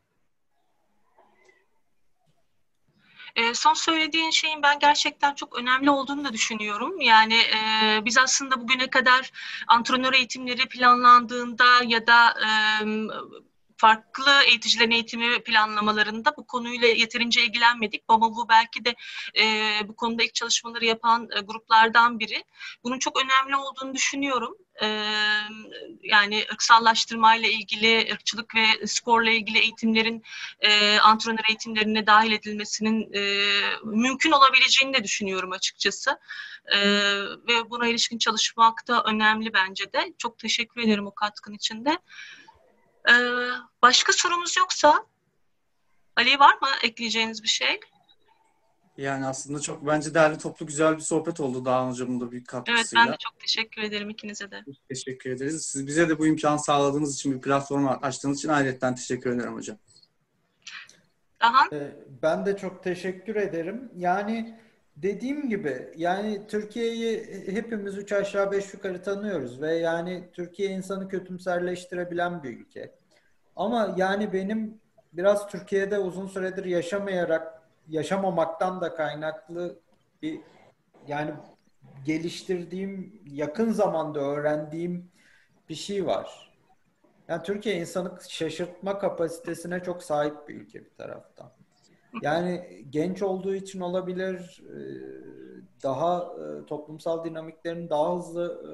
E, son söylediğin şeyin ben gerçekten çok önemli olduğunu da düşünüyorum. Yani e, biz aslında bugüne kadar antrenör eğitimleri planlandığında ya da e, farklı eğiticilerin eğitimi planlamalarında bu konuyla yeterince ilgilenmedik. BAMAVU belki de e, bu konuda ilk çalışmaları yapan e, gruplardan biri. Bunun çok önemli olduğunu düşünüyorum. Yani ırksallaştırmayla ilgili, ırkçılık ve sporla ilgili eğitimlerin antrenör eğitimlerine dahil edilmesinin mümkün olabileceğini de düşünüyorum açıkçası. Ve buna ilişkin çalışmak da önemli bence de. Çok teşekkür ederim o katkın için de. Başka sorumuz yoksa Ali var mı ekleyeceğiniz bir şey? Yani aslında çok bence değerli toplu güzel bir sohbet oldu Dağhan Hocam'ın da büyük katkısıyla. Evet ben de çok teşekkür ederim ikinize de. Teşekkür ederiz. Siz bize de bu imkanı sağladığınız için bir platform açtığınız için ayrıca teşekkür ederim hocam. Daha? Ee, ben de çok teşekkür ederim. Yani dediğim gibi yani Türkiye'yi hepimiz üç aşağı beş yukarı tanıyoruz ve yani Türkiye insanı kötümserleştirebilen bir ülke. Ama yani benim biraz Türkiye'de uzun süredir yaşamayarak yaşamamaktan da kaynaklı bir yani geliştirdiğim yakın zamanda öğrendiğim bir şey var. Yani Türkiye insanı şaşırtma kapasitesine çok sahip bir ülke bir taraftan. Yani genç olduğu için olabilir, e, daha e, toplumsal dinamiklerin daha hızlı e,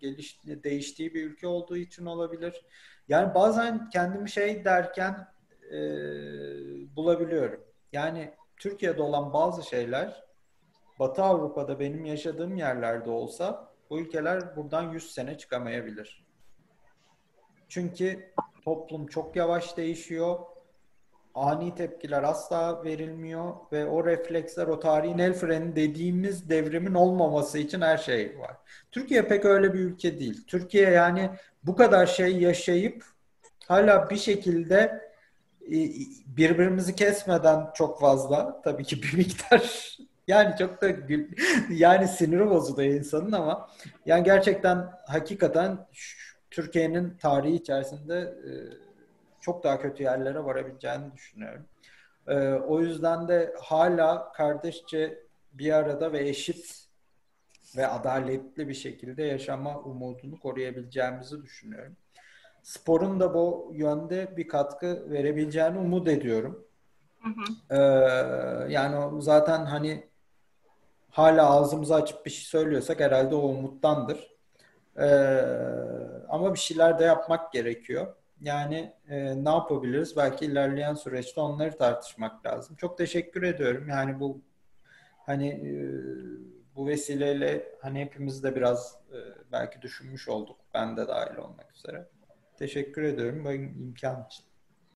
geliş, değiştiği bir ülke olduğu için olabilir. Yani bazen kendimi şey derken bulabiliyorum. Yani Türkiye'de olan bazı şeyler Batı Avrupa'da benim yaşadığım yerlerde olsa bu ülkeler buradan 100 sene çıkamayabilir. Çünkü toplum çok yavaş değişiyor ani tepkiler asla verilmiyor ve o refleksler, o tarihin el freni dediğimiz devrimin olmaması için her şey var. Türkiye pek öyle bir ülke değil. Türkiye yani bu kadar şey yaşayıp hala bir şekilde birbirimizi kesmeden çok fazla tabii ki bir miktar yani çok da gül, yani siniri bozuldu insanın ama yani gerçekten hakikaten Türkiye'nin tarihi içerisinde e, çok daha kötü yerlere varabileceğini düşünüyorum. E, o yüzden de hala kardeşçe bir arada ve eşit ve adaletli bir şekilde yaşama umudunu koruyabileceğimizi düşünüyorum. Sporun da bu yönde bir katkı verebileceğini umut ediyorum. Hı hı. Ee, yani zaten hani hala ağzımızı açıp bir şey söylüyorsak herhalde o umuttandır. Ee, ama bir şeyler de yapmak gerekiyor. Yani e, ne yapabiliriz? Belki ilerleyen süreçte onları tartışmak lazım. Çok teşekkür ediyorum. Yani bu hani e, bu vesileyle hani hepimiz de biraz e, belki düşünmüş olduk. Ben de dahil olmak üzere. Teşekkür ediyorum bu imkan için.